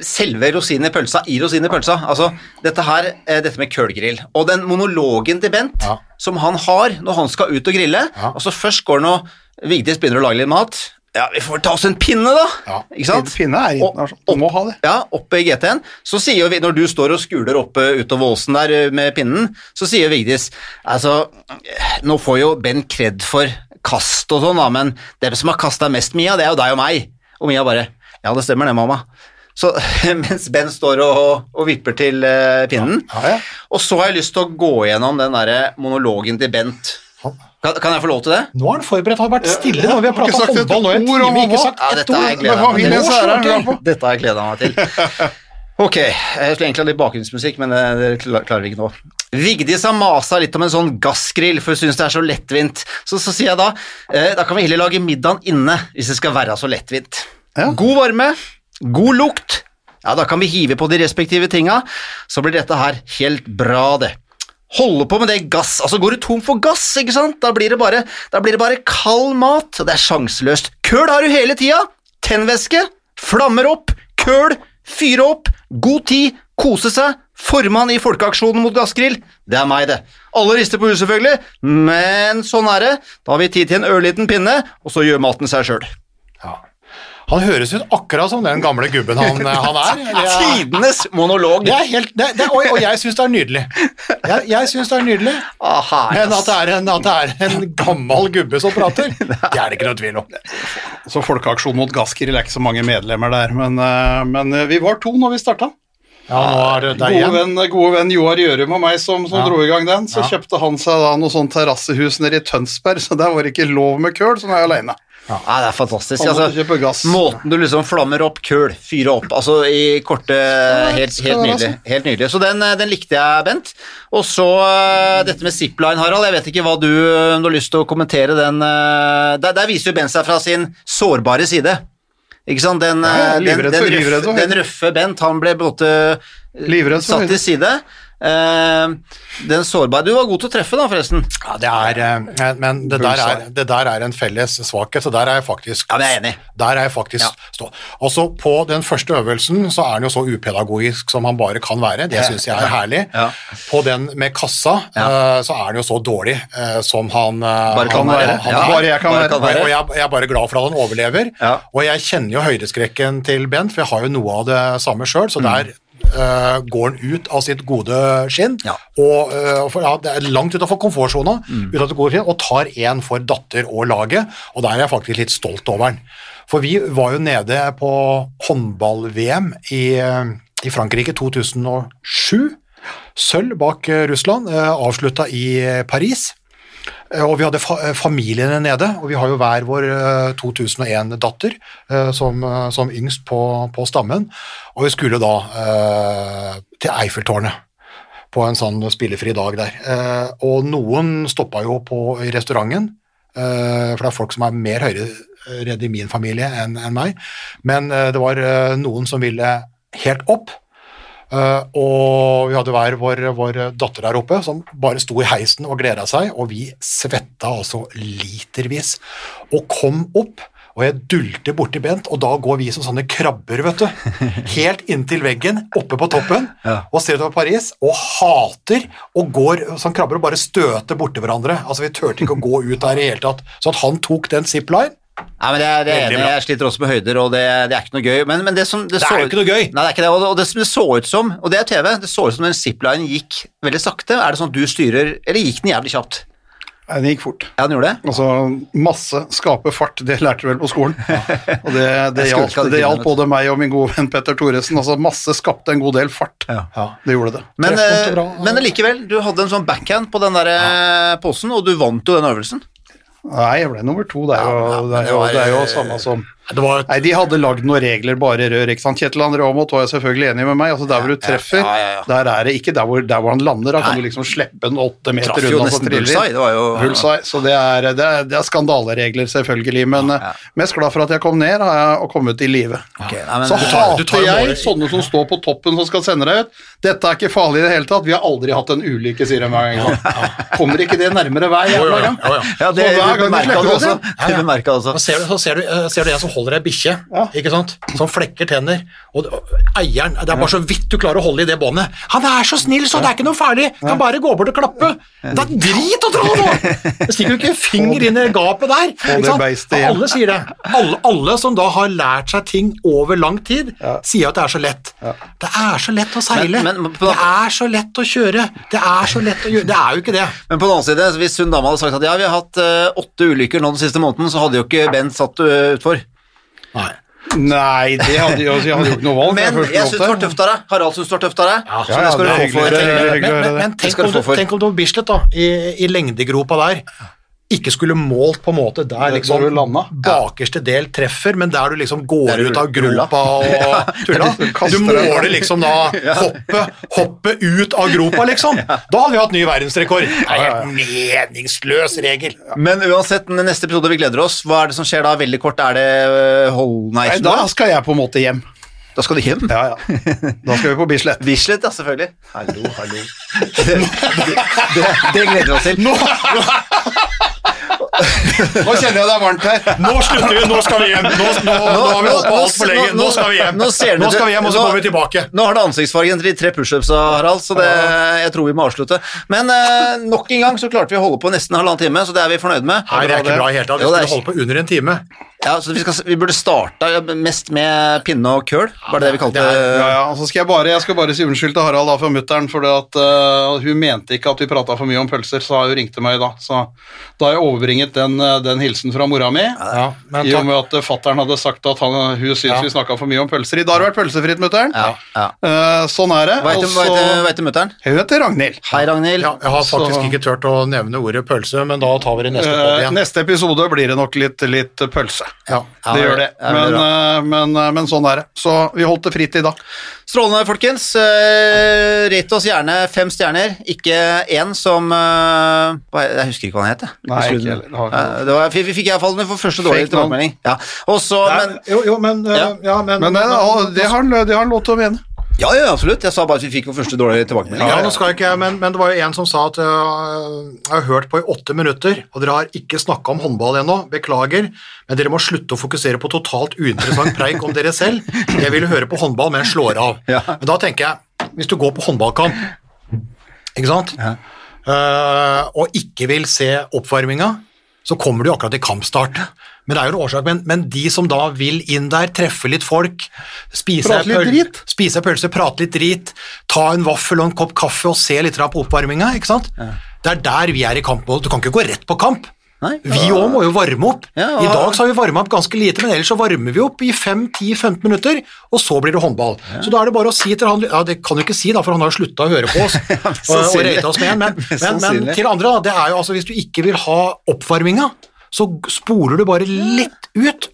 selve rosinen i pølsa i rosinen i pølsa. Altså, dette her, eh, dette med kølgrill. Og den monologen til Bent Ja. som han har når han skal ut og grille. Ja. Altså først går han og Vigdis begynner å lage litt mat. Ja, vi får ta oss en pinne, da. Ja. Ikke sant? Pinne er internasjonal. Du må ha det. Ja, oppe i GT-en. Så sier vi, når du står og skuler oppe utover åsen der eh, med pinnen, så sier Vigdis altså Nå får jo Ben kred for kast og sånn, da, men dem som har kasta mest, Mia, det er jo deg og meg. Og Mia bare Ja, det stemmer det, mamma. Så mens Ben står og, og vipper til uh, pinnen. Ja, ja. Og så har jeg lyst til å gå gjennom den derre monologen til Bent. Kan, kan jeg få lov til det? Nå er han forberedt, han har vært stille nå. Vi har prata håndball nå i en ord time, ikke sagt Ja, ett ord. Dette har jeg gleda meg til. Ok, jeg skulle egentlig ha litt bakgrunnsmusikk, men det, det klarer vi ikke nå. Vigdis har masa litt om en sånn gassgrill, for hun syns det er så lettvint. Så, så sier jeg da eh, da kan vi heller lage middagen inne, hvis det skal være så lettvint. Ja. God varme, god lukt. Ja, da kan vi hive på de respektive tinga, så blir dette her helt bra, det. Holde på med det gass, altså går du tom for gass, ikke sant? Da blir det bare, blir det bare kald mat, og det er sjanseløst. Køl har du hele tida, tennvæske, flammer opp, køl, fyre opp, god tid, kose seg, formann i Folkeaksjonen mot gassgrill, det er meg det. Alle rister på huet selvfølgelig, men sånn er det, da har vi tid til en ørliten pinne, og så gjør maten seg sjøl. Han høres ut akkurat som den gamle gubben han, han er. Er, Tidenes monolog. det er helt, det, det, og, og jeg syns det er nydelig. Jeg, jeg syns det er nydelig. Aha, Men at det, er en, at det er en gammel gubbe som prater, det er det ikke noe tvil om. Så Folkeaksjon mot gassgrill er ikke så mange medlemmer der, men, eh, men eh, vi var to når vi starta. Ja, nå er det Gode venn, gode venn Joar Gjørum og meg som, som Ja. dro i gang den. Så Ja. kjøpte han seg da noe sånn terrassehus nede i Tønsberg, så der var det ikke lov med køl, så nå er jeg aleine. Ja, det er fantastisk. Altså, måten du liksom flammer opp køl, fyrer opp, altså i korte Helt, helt nydelig. Helt nydelig. Så den, den likte jeg, Bent. Og så eh, dette med zipline, Harald. Jeg vet ikke hva du, om du har lyst til å kommentere den eh, Der, der viser jo Bent seg fra sin sårbare side. Ikke sant? Den, Ja, eh, den, den, for- røffe, den røffe Bent, han ble på en måte eh, Livredd satt til side. Eh, den sårbare Du var god til å treffe, da, forresten. Ja, det er, eh, men det der er, det der er en felles svakhet, så der er jeg faktisk Ja, men jeg er enig. Der er jeg faktisk Ja. stå. Også på den første øvelsen så er han jo så upedagogisk som han bare kan være, det syns jeg er herlig. Ja. På den med kassa eh, så er han jo så dårlig som han, Bare kan han, være. han er. bare jeg kan bare kan Og, og jeg, jeg er bare glad for at han overlever. Ja. Og jeg kjenner jo høydeskrekken til Bent, for jeg har jo noe av det samme sjøl, så der eh, går han ut av sitt gode skinn, Ja. og uh, for, ja, det er langt utenfor komfortsona, ut av sitt gode skinn, og tar en for datter og laget, og der er jeg faktisk litt stolt over han. For vi var jo nede på håndball-VM i, eh, i Frankrike 2007. Sølv bak eh, Russland, eh, avslutta i eh, Paris. Eh, Og vi hadde fa eh, familiene nede, og vi har jo hver vår eh, 2001-datter eh, som, som yngst på, på stammen. Og vi skulle da eh, til Eiffeltårnet på en sånn spillefri dag der. Eh, og noen stoppa jo på i restauranten, eh, for det er folk som er mer høyredd i min familie enn en meg. Men det var noen som ville helt opp. Eh, og vi hadde hver vår, vår datter der oppe som bare sto i heisen og gleda seg, og vi svetta altså litervis. Og kom opp, og jeg dulte borti Bent, og da går vi som sånne krabber, vet du. Helt inntil veggen, oppe på toppen, Ja. og ser utover Paris, og hater og går som krabber og bare støter borti hverandre. Altså, vi turte ikke å gå ut der i hele tatt. Så at han tok den zipline, Nei, men det er, det ene, enig. Jeg sliter også med høyder, og det, det er ikke noe gøy. Men, men det som det, Det er jo ikke noe gøy. Nei, det er ikke det. Og det som det så ut som, og det er TV, det så ut som den zipline gikk veldig sakte. Er det sånn at du styrer, eller gikk den jævlig kjapt? Nei, Den gikk fort. Ja, den gjorde det? Altså, masse skape fart, det lærte du vel på skolen. Og det, det, hjalp, det hjalp både meg og min gode venn Petter Thoresen. Altså, masse skapte en god del fart. Ja. Det gjorde det. Men, eh, men likevel, du hadde en sånn backhand på den der eh, posen, og du vant jo den øvelsen. Nei, jeg ble nummer to. Det er jo, Ja, ja, det er jo, det er jo samme som var Nei, de hadde lagd noen regler, bare rør, ikke sant. Kjetil André Aamodt var jeg selvfølgelig enig med meg. Altså, der hvor du treffer, ja, ja, ja. der er det ikke der hvor, der hvor han lander. Da kan Nei. du liksom slippe den åtte meter Traff jo unna, så nesten bullseye. Det var jo Bullseye, så det er, det, er, det er skandaleregler, selvfølgelig. Men Ja. eh, mest glad for at jeg kom ned har jeg, og kom ut i live. Okay, Så tar- du tar hater jeg målet. sånne som står på toppen som skal sende deg ut. Dette er ikke farlig i det hele tatt. Vi har aldri hatt en ulykke, sier de hver gang. Kommer ikke det nærmere hver jo, jævla gang? ja, det, Så du også. Så ser du, så ser du, eh, ser du en som holder ei bikkje, Ja. ikke sant? som flekker tenner. Og eieren Det er bare så vidt du klarer å holde i det båndet. 'Han er så snill, så det er ikke noe farlig! Kan bare gå bort og klappe!' Det er drit å tro nå! Det stikker jo ikke en finger inn i gapet der. ikke sant? Alle sier det. Alle, alle som da har lært seg ting over lang tid, sier at det er så lett. Det er så lett å seile. Det er så lett å kjøre. Det er så lett å gjøre Det er jo ikke det. Men på den annen side, hvis hun dama hadde sagt at ja, vi har hatt eh, åtte ulykker nå den siste måneden, så hadde jo ikke Bent satt uh, utfor. Nei. Nei, det hadde jeg hadde jo ikke noe valg. Men jeg, jeg syns det var tøft av deg. Harald syns det var tøft av deg. Ja, ja, ja, det skal du få for. eh. Men, men, men tenk, om du du, tenk om du Bislett da, i, i lengdegropa der ikke skulle målt på en måte der liksom bakerste del treffer, men der du liksom går du ut av gropa og tulla. du deg. måler liksom da hoppet hoppe ut av gropa, liksom. Da hadde vi hatt ny verdensrekord. Det er en meningsløs regel. Men uansett, neste episode vi gleder oss, hva er det som skjer da? Veldig kort, er det uh, Hold... Nei, da skal jeg på en måte hjem. Da skal du hjem? Ja, ja. Da skal vi på Bislett. Bislett, ja, selvfølgelig. Hallo, hallo. Det, det, det, det gleder vi oss til. Nå kjenner jeg det er varmt her. Nå slutter vi, nå skal vi hjem. Nå, nå, nå har vi holdt på altfor lenge. Nå skal vi hjem. Nå ser du Nå skal vi hjem, og så nå- kommer vi tilbake. Nå har det ansiktsfargen til de tre pushups, Harald, så det, jeg tror vi må avslutte. Men eh, nok en gang så klarte vi å holde på nesten halvannen time, så det er vi fornøyd med. Nei, det er ikke bra i hele tatt. Vi det skulle holde på under en time. Ja, så vi, skal, vi burde starta mest med pinne og køl, var det det vi kalte det er- Ja, ja, og så skal jeg bare, jeg skal bare si unnskyld til Harald da for mutteren, for at uh, hun mente ikke at vi prata for mye om pølser, så hun ringte meg da. Så da har jeg overbringet den, uh, den hilsen fra mora mi. Ja, men I og med at uh, fattern hadde sagt at han, hun syns Ja. vi snakka for mye om pølser. I dag har det vært pølsefritt, mutter'n. Ja, ja. Eh, sånn er det. Hva heter- mutter'n? Hun heter Ragnhild. Hei, Ragnhild. Ja, jeg har faktisk Så- ikke turt å nevne ordet pølse, men da tar vi det neste på Eh, igjen. neste episode blir det nok litt, litt pølse. Ja. Ja, det gjør det. ja, Men, bra. eh, men, eh, men sånn er det. Så vi holdt det fritt i dag. Strålende, folkens. Uh, Rate oss gjerne fem stjerner, ikke én som uh, Jeg husker ikke hva han het. jeg. Nei, ikke heller. Eh, det var, vi, vi fikk iallfall den for første dårlige tilbakemelding. Ja. Også, Nei, men, jo, jo, men, Ja. ja, men, Men det, det, har, han- det har han lov til å mene. Ja, ja, absolutt. Jeg sa bare at vi fikk vår første dårlige tilbakemelding. Ja, nå skal jeg ikke, men, men det var jo en som sa at uh, jeg har hørt på i åtte minutter, og dere har ikke snakka om håndball ennå. Beklager, men dere må slutte å fokusere på totalt uinteressant preik om dere selv. Jeg ville høre på håndball, men jeg slår av. Ja. Men da tenker jeg, hvis du går på håndballkamp, ikke sant, Ja. uh, og ikke vil se oppvarminga, så kommer du akkurat til kampstart. Men det er jo en årsak, men, men de som da vil inn der, treffe litt folk, spise ei pøl- pølse, prate litt drit, ta en vaffel og en kopp kaffe og se litt på oppvarminga, ikke sant? Det er der vi er i kampmål. Du kan ikke gå rett på kamp. Nei? Vi òg må jo varme opp. Ja, I dag så har vi varma opp ganske lite, men ellers så varmer vi opp i 5-10-15 minutter, og så blir det håndball. Så da er det bare å si til han Ja, det kan du ikke si, da, for han har slutta å høre på oss og, og sannsynlig. oss med en, men, men, men til andre, da, det er jo altså hvis du ikke vil ha oppvarminga, så spoler du bare litt ut.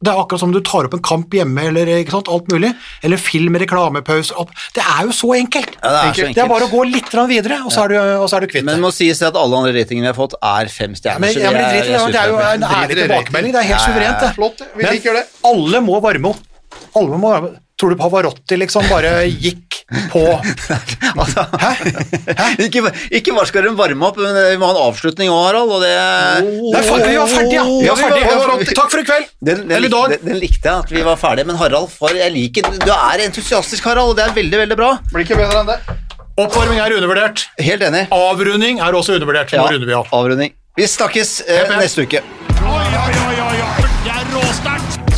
Det er akkurat som du tar opp en kamp hjemme, eller ikke sant, alt mulig, eller film, reklamepause alt. Det er jo så enkelt. Ja, det er så enkelt. Det er bare å gå litt videre, og så er du, og så er du kvitt Men det. det må sies at alle andre ratingene vi har fått, er fem stjerner. Men, ja, men det, er- det, det er jo en ærlig tilbakemelding. Det er helt Ja, ja, ja. suverent, det. Flott, vi liker det. alle må varme opp. Alle må varme opp. Tror du Pavarotti liksom bare gikk på Altså, Hæ? Hæ? ikke, ikke bare skal de varme opp, men vi må ha en avslutning òg, Harald. Og det Nei, faen, vi var ferdige, ja! Vi Ja, var ferdige. vi. Takk for i kveld. Den, den, Eller i dag. den, den likte jeg, at vi var ferdige. Men Harald, for jeg liker Du er entusiastisk, Harald, og det er veldig, veldig bra. Blir ikke bedre enn det. Oppvarming er undervurdert. Helt enig. Avrunding er også undervurdert. Ja, avrunding. Vi snakkes eh, neste uke. Oi, oi, oi,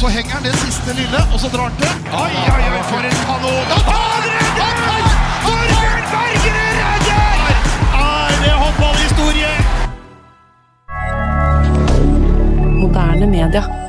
oi, henger han det siste lille, og så drar han til. Oi, oi, oi, for en kanon! Han redder! Torbjørn Bergerud redder! Er det håndballhistorie? Moderne media.